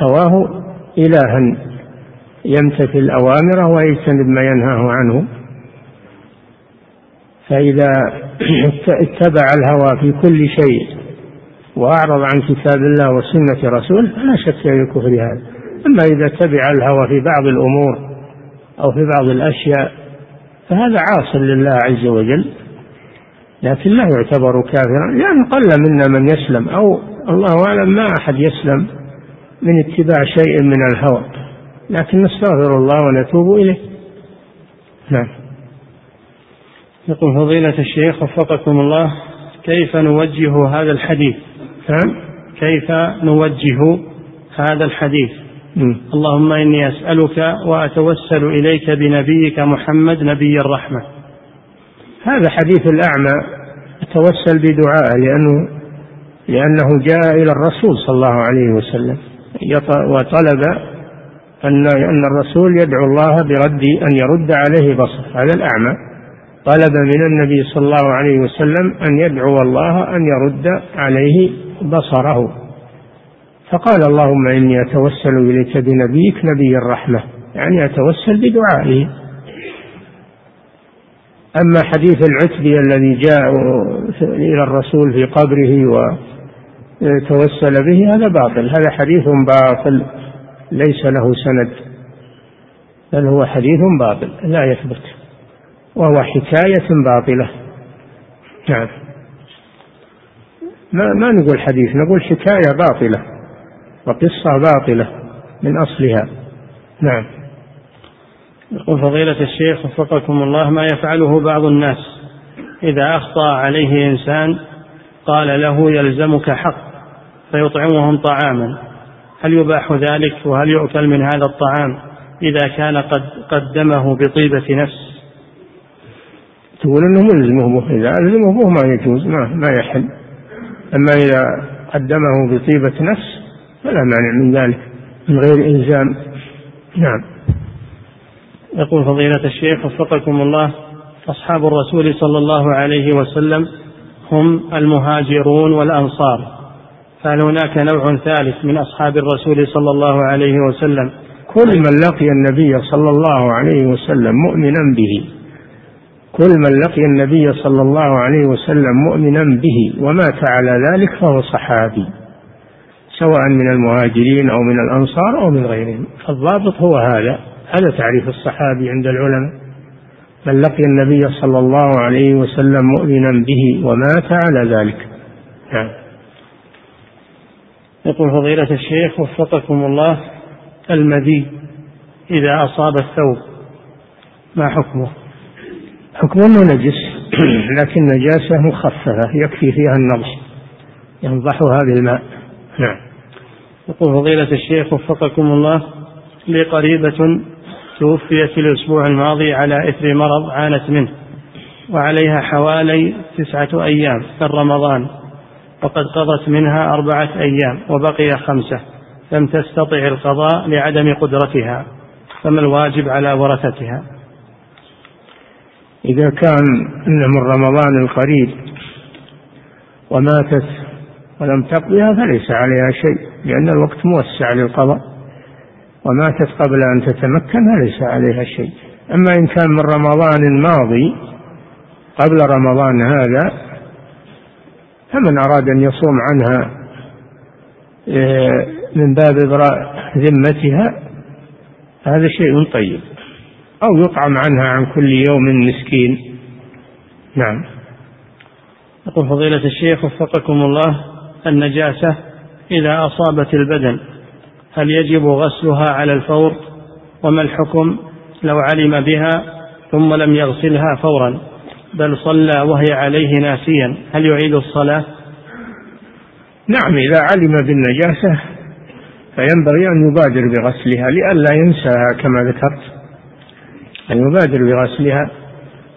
هواه إلها يمتثل أوامره ويجتنب ما ينهاه عنه. فإذا اتبع الهوى في كل شيء وأعرض عن كتاب الله وسنة رسوله فلا شك في الكفر هذا. أما إذا تبع الهوى في بعض الأمور أو في بعض الأشياء فهذا عاص لله عز وجل لكن لا يعتبر كافرا لأن قل منا من يسلم أو الله أعلم ما أحد يسلم من اتباع شيء من الهوى لكن نستغفر الله ونتوب إليه. نعم. يقول فضيلة الشيخ وفقكم الله كيف نوجه هذا الحديث؟ نعم. كيف نوجه هذا الحديث. اللهم إني أسألك وأتوسل إليك بنبيك محمد نبي الرحمة. هذا حديث الأعمى. توسل بدعائه لأنه لأنه جاء إلى الرسول صلى الله عليه وسلم. وطلب أن أن الرسول يدعو الله برد أن يرد عليه بصر هذا الأعمى. طلب من النبي صلى الله عليه وسلم أن يدعو الله أن يرد عليه بصره. فقال اللهم إني أتوسل إليك بنبيك نبي الرحمة يعني أتوسل بدعائه. أما حديث العتبي الذي جاء إلى الرسول في قبره وتوسل به هذا باطل هذا حديث باطل ليس له سند بل هو حديث باطل لا يثبت وهو حكاية باطلة. نعم. ما ما نقول حديث نقول حكاية باطلة. وقصة باطلة من أصلها. نعم. يقول فضيلة الشيخ وفقكم الله ما يفعله بعض الناس. إذا أخطأ عليه إنسان قال له يلزمك حق فيطعمهم طعاما. هل يباح ذلك وهل يؤكل من هذا الطعام إذا كان قد قدمه بطيبة نفس؟ تقول إنه ملزمه به إذا ألزمه به ما يجوز ما ما يحل. أما إذا قدمه بطيبة نفس فلا مانع من ذلك من غير إلزام. نعم. يقول فضيلة الشيخ وفقكم الله أصحاب الرسول صلى الله عليه وسلم هم المهاجرون والأنصار فهل هناك نوع ثالث من أصحاب الرسول صلى الله عليه وسلم؟ كل من لقي النبي صلى الله عليه وسلم مؤمنا به. كل من لقي النبي صلى الله عليه وسلم مؤمنا به ومات على ذلك فهو صحابي. سواء من المهاجرين أو من الأنصار أو من غيرهم. الضابط هو هذا. هذا تعريف الصحابي عند العلماء. من لقي النبي صلى الله عليه وسلم مؤمنا به ومات على ذلك. نعم. يقول فضيلة الشيخ وفقكم الله المذي إذا أصاب الثوب ما حكمه؟ حكمه أنه نجس لكن نجاسة مخففة يكفي فيها النضح ينضحها بالماء نعم. يقول فضيلة الشيخ وفقكم الله لي قريبة توفيت الأسبوع الماضي على إثر مرض عانت منه وعليها حوالي تسعة أيام من رمضان وقد قضت منها أربعة أيام وبقي خمسة لم تستطع القضاء لعدم قدرتها فما الواجب على ورثتها؟ إذا كان إن من رمضان القريب وماتت ولم تقضيها فليس عليها شيء لأن الوقت موسع للقضاء. وماتت قبل أن تتمكن فليس عليها شيء. أما إن كان من رمضان الماضي قبل رمضان هذا فمن أراد أن يصوم عنها آه، من باب إبراء ذمتها هذا شيء طيب. أو يطعم عنها عن كل يوم مسكين. نعم. يقول فضيلة الشيخ وفقكم الله. النجاسة إذا أصابت البدن هل يجب غسلها على الفور؟ وما الحكم لو علم بها ثم لم يغسلها فورا؟ بل صلى وهي عليه ناسيا هل يعيد الصلاة؟ نعم إذا علم بالنجاسة فينبغي أن يبادر بغسلها لئلا ينساها كما ذكرت. أن يبادر بغسلها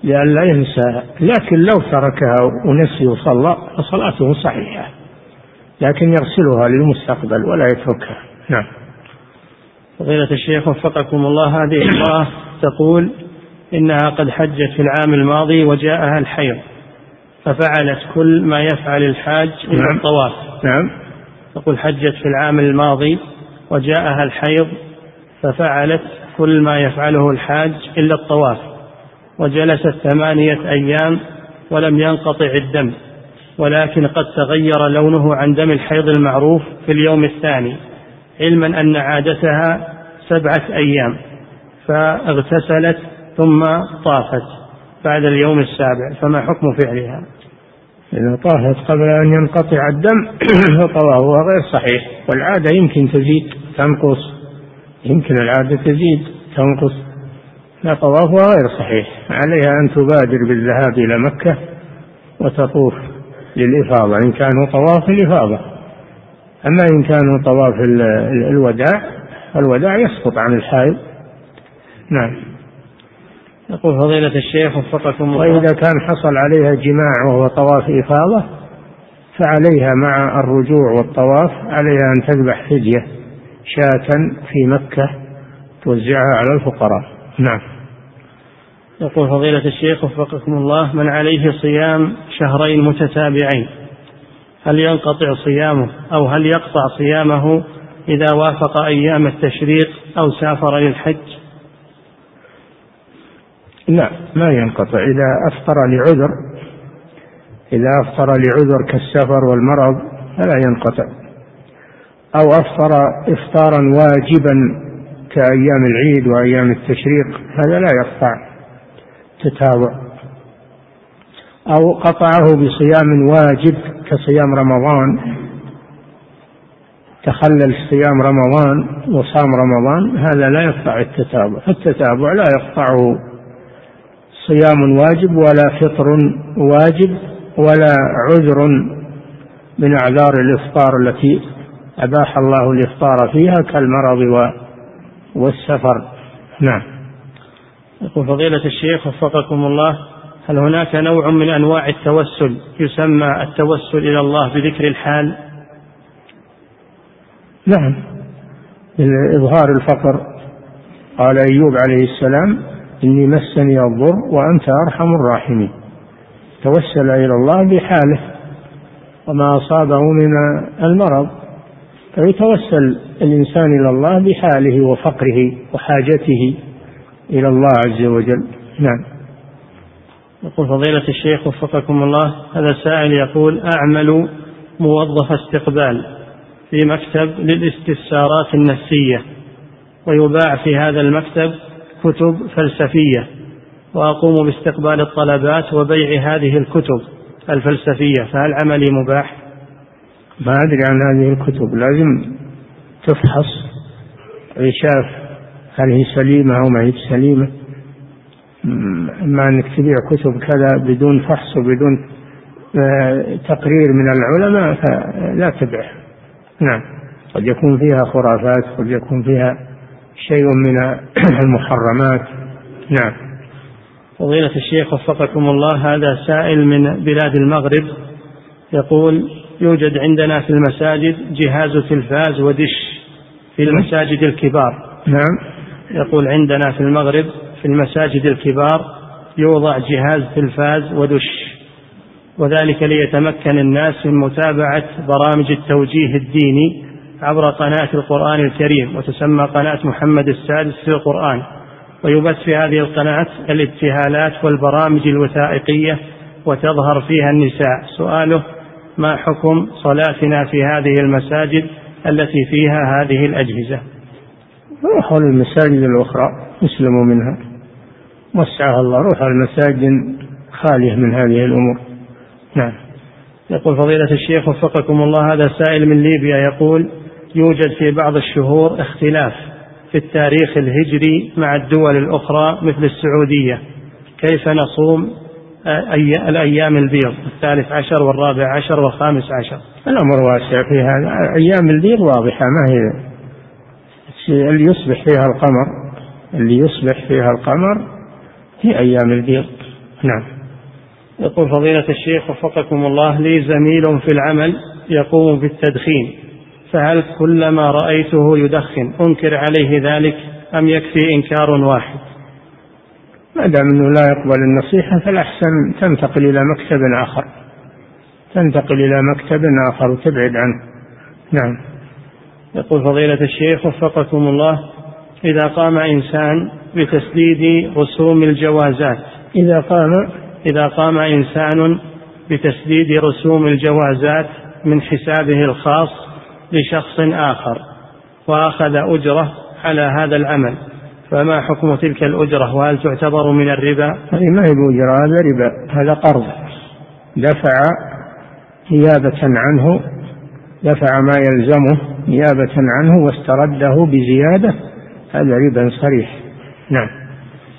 لئلا ينساها لكن لو تركها ونسي وصلى فصلاته صحيحة. لكن يغسلها للمستقبل ولا يتركها. نعم. فضيلة الشيخ وفقكم الله هذه المرأة تقول إنها قد حجت في العام الماضي وجاءها الحيض ففعلت كل ما يفعل الحاج إلا نعم. الطواف. نعم. تقول حجت في العام الماضي وجاءها الحيض ففعلت كل ما يفعله الحاج إلا الطواف وجلست ثمانية أيام ولم ينقطع الدم. ولكن قد تغير لونه عن دم الحيض المعروف في اليوم الثاني علما أن عادتها سبعة أيام فاغتسلت ثم طافت بعد اليوم السابع فما حكم فعلها؟ إذا طافت قبل أن ينقطع الدم فطوافها غير صحيح والعادة يمكن تزيد تنقص يمكن العادة تزيد تنقص لا طوافها غير صحيح عليها أن تبادر بالذهاب إلى مكة وتطوف. للإفاضة إن كان طواف الإفاضة. أما إن كان طواف الوداع الوداع يسقط عن الحائض. نعم. يقول فضيلة الشيخ وفقكم الله. وإذا كان حصل عليها جماع وهو طواف إفاضة فعليها مع الرجوع والطواف عليها أن تذبح فدية شاة في مكة توزعها على الفقراء. نعم. يقول فضيلة الشيخ وفقكم الله من عليه صيام شهرين متتابعين هل ينقطع صيامه؟ أو هل يقطع صيامه إذا وافق أيام التشريق أو سافر للحج؟ لا ما ينقطع. إذا أفطر لعذر إذا أفطر لعذر كالسفر والمرض فلا ينقطع. أو أفطر إفطارا واجبا كأيام العيد وأيام التشريق هذا لا يقطع. تتابع أو قطعه بصيام واجب كصيام رمضان. تخلل صيام رمضان وصام رمضان هذا لا يقطع التتابع. التتابع لا يقطعه. صيام واجب ولا فطر واجب ولا عذر من أعذار الإفطار التي أباح الله الإفطار فيها كالمرض والسفر. نعم. يقول فضيلة الشيخ وفقكم الله هل هناك نوع من أنواع التوسل يسمى التوسل إلى الله بذكر الحال؟ نعم. إظهار الفقر قال أيوب عليه السلام إني مسني الضر وأنت أرحم الراحمين. توسل إلى الله بحاله وما أصابه من المرض فيتوسل الإنسان إلى الله بحاله وفقره وحاجته. إلى الله عز وجل. نعم. يقول فضيلة الشيخ وفقكم الله هذا سائل يقول أعمل موظف استقبال في مكتب للاستفسارات النفسية ويباع في هذا المكتب كتب فلسفية وأقوم باستقبال الطلبات وبيع هذه الكتب الفلسفية فهل عملي مباح؟ ما أدري عن هذه الكتب لازم تفحص ويشاف هل هي سليمة أو ما هي سليمة؟ أما أنك تبيع كتب كذا بدون فحص وبدون آه، تقرير من العلماء فلا تبع. نعم. قد يكون فيها خرافات قد يكون فيها شيء من المحرمات. نعم. فضيلة الشيخ وفقكم الله هذا سائل من بلاد المغرب يقول يوجد عندنا في المساجد جهاز تلفاز ودش في المساجد الكبار. نعم. يقول عندنا في المغرب في المساجد الكبار يوضع جهاز تلفاز ودش وذلك ليتمكن الناس من متابعة برامج التوجيه الديني عبر قناة القرآن الكريم وتسمى قناة محمد السادس في القرآن. ويبث في هذه القناة الابتهالات والبرامج الوثائقية وتظهر فيها النساء. سؤاله ما حكم صلاتنا في هذه المساجد التي فيها هذه الأجهزة؟ روحوا للمساجد الأخرى اسلموا منها. وسعها الله روحوا المساجد خالية من هذه الأمور. نعم. يقول فضيلة الشيخ وفقكم الله هذا سائل من ليبيا يقول يوجد في بعض الشهور اختلاف في التاريخ الهجري مع الدول الأخرى مثل السعودية. كيف نصوم الأيام البيض؟ الثالث عشر والرابع عشر والخامس عشر. الأمر واسع في هذا. أيام البيض واضحة ما هي اللي يصبح فيها القمر اللي يصبح فيها القمر في أيام البيض. نعم. يقول فضيلة الشيخ وفقكم الله لي زميل في العمل يقوم بالتدخين فهل كلما رأيته يدخن أنكر عليه ذلك أم يكفي إنكار واحد؟ ما دام أنه لا يقبل النصيحة فالأحسن تنتقل إلى مكتب آخر. تنتقل إلى مكتب آخر وتبعد عنه. نعم. يقول فضيلة الشيخ وفقكم الله إذا قام إنسان بتسديد رسوم الجوازات إذا قام. إذا قام إنسان بتسديد رسوم الجوازات من حسابه الخاص لشخص آخر وأخذ أجرة على هذا العمل فما حكم تلك الأجرة؟ وهل تعتبر من الربا؟ هذه ما هي بأجرة هذا ربا هذا قرض. دفع نيابة عنه دفع ما يلزمه نيابة عنه واسترده بزيادة هذا ربا صريح. نعم.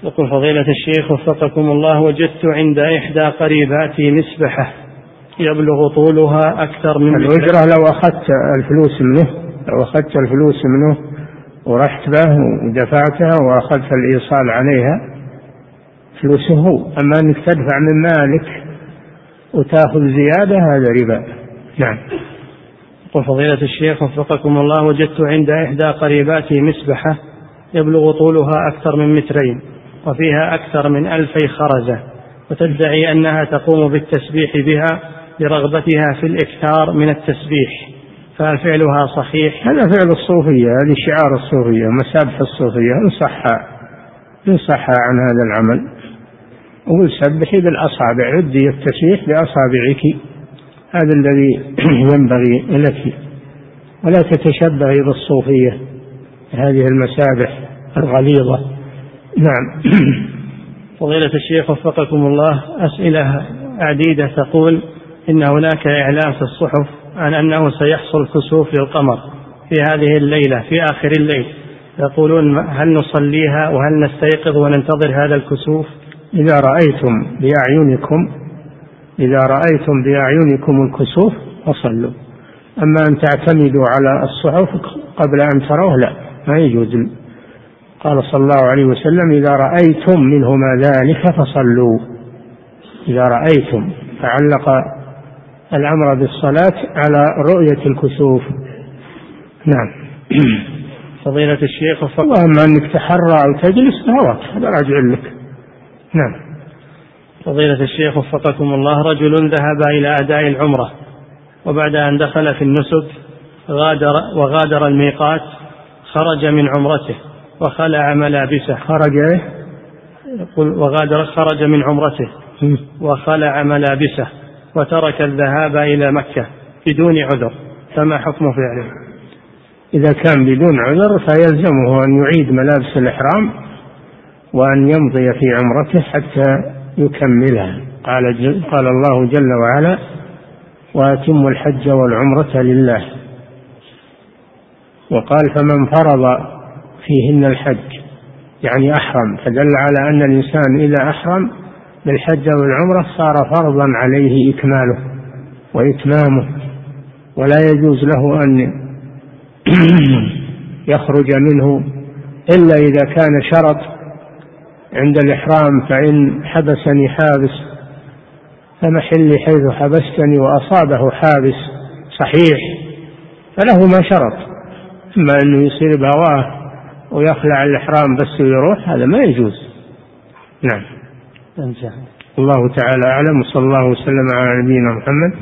يقول فضيلة الشيخ وفقكم الله وجدت عند إحدى قريباتي مسبحة يبلغ طولها أكثر من الأجرة لو أخذت الفلوس منه لو أخذت الفلوس منه ورحت به ودفعتها وأخذت الإيصال عليها فلوسه هو أما أنك تدفع من مالك وتأخذ زيادة هذا ربا. نعم. يقول فضيلة الشيخ وفقكم الله وجدت عند إحدى قريباتي مسبحة يبلغ طولها أكثر من مترين وفيها أكثر من ألفي خرزة وتدعي أنها تقوم بالتسبيح بها لرغبتها في الإكثار من التسبيح فهل فعلها صحيح؟ هذا فعل الصوفية هذه شعار الصوفية مسابح الصوفية انصح انصح عن هذا العمل وقل سبحي بالأصابع ردي التسبيح بأصابعك هذا الذي ينبغي لك ولا تتشبهي بالصوفية هذه المسابح الغليظة. نعم. فضيلة الشيخ وفقكم الله أسئلة عديدة تقول إن هناك إعلان في الصحف عن أنه سيحصل كسوف للقمر في هذه الليلة في آخر الليل. يقولون هل نصليها وهل نستيقظ وننتظر هذا الكسوف؟ إذا رأيتم بأعينكم إذا رأيتم بأعينكم الكسوف فصلوا. أما أن تعتمدوا على الصحف قبل أن تروه لا ما يجوز. قال صلى الله عليه وسلم إذا رأيتم منهما ذلك فصلوا. إذا رأيتم فعلق الأمر بالصلاة على رؤية الكسوف. نعم. فضيلة الشيخ وأما أنك تحرى أو تجلس هذا راجع لك. نعم. فضيلة الشيخ وفقكم الله رجل ذهب إلى أداء العمرة وبعد أن دخل في النسك غادر وغادر الميقات خرج من عمرته وخلع ملابسه خرج إيه؟ يقول وغادر خرج من عمرته وخلع ملابسه وترك الذهاب إلى مكة بدون عذر. فما حكم فعله؟ إذا كان بدون عذر فيلزمه أن يعيد ملابس الإحرام وأن يمضي في عمرته حتى يكملها. قال, قال الله جل وعلا وأتموا الحج والعمرة لله. وقال فمن فرض فيهن الحج يعني أحرم فدل على أن الإنسان إذا أحرم بالحج أو العمرة صار فرضا عليه إكماله وإتمامه ولا يجوز له أن يخرج منه إلا إذا كان شرط عند الإحرام فإن حبسني حابس فمحلي حيث حبستني وأصابه حابس صحيح فله ما شرط. أما أنه يصير بهواه ويخلع الإحرام بس ويروح هذا ما يجوز. نعم. الله تعالى أعلم وصلى الله وسلم على نبينا محمد.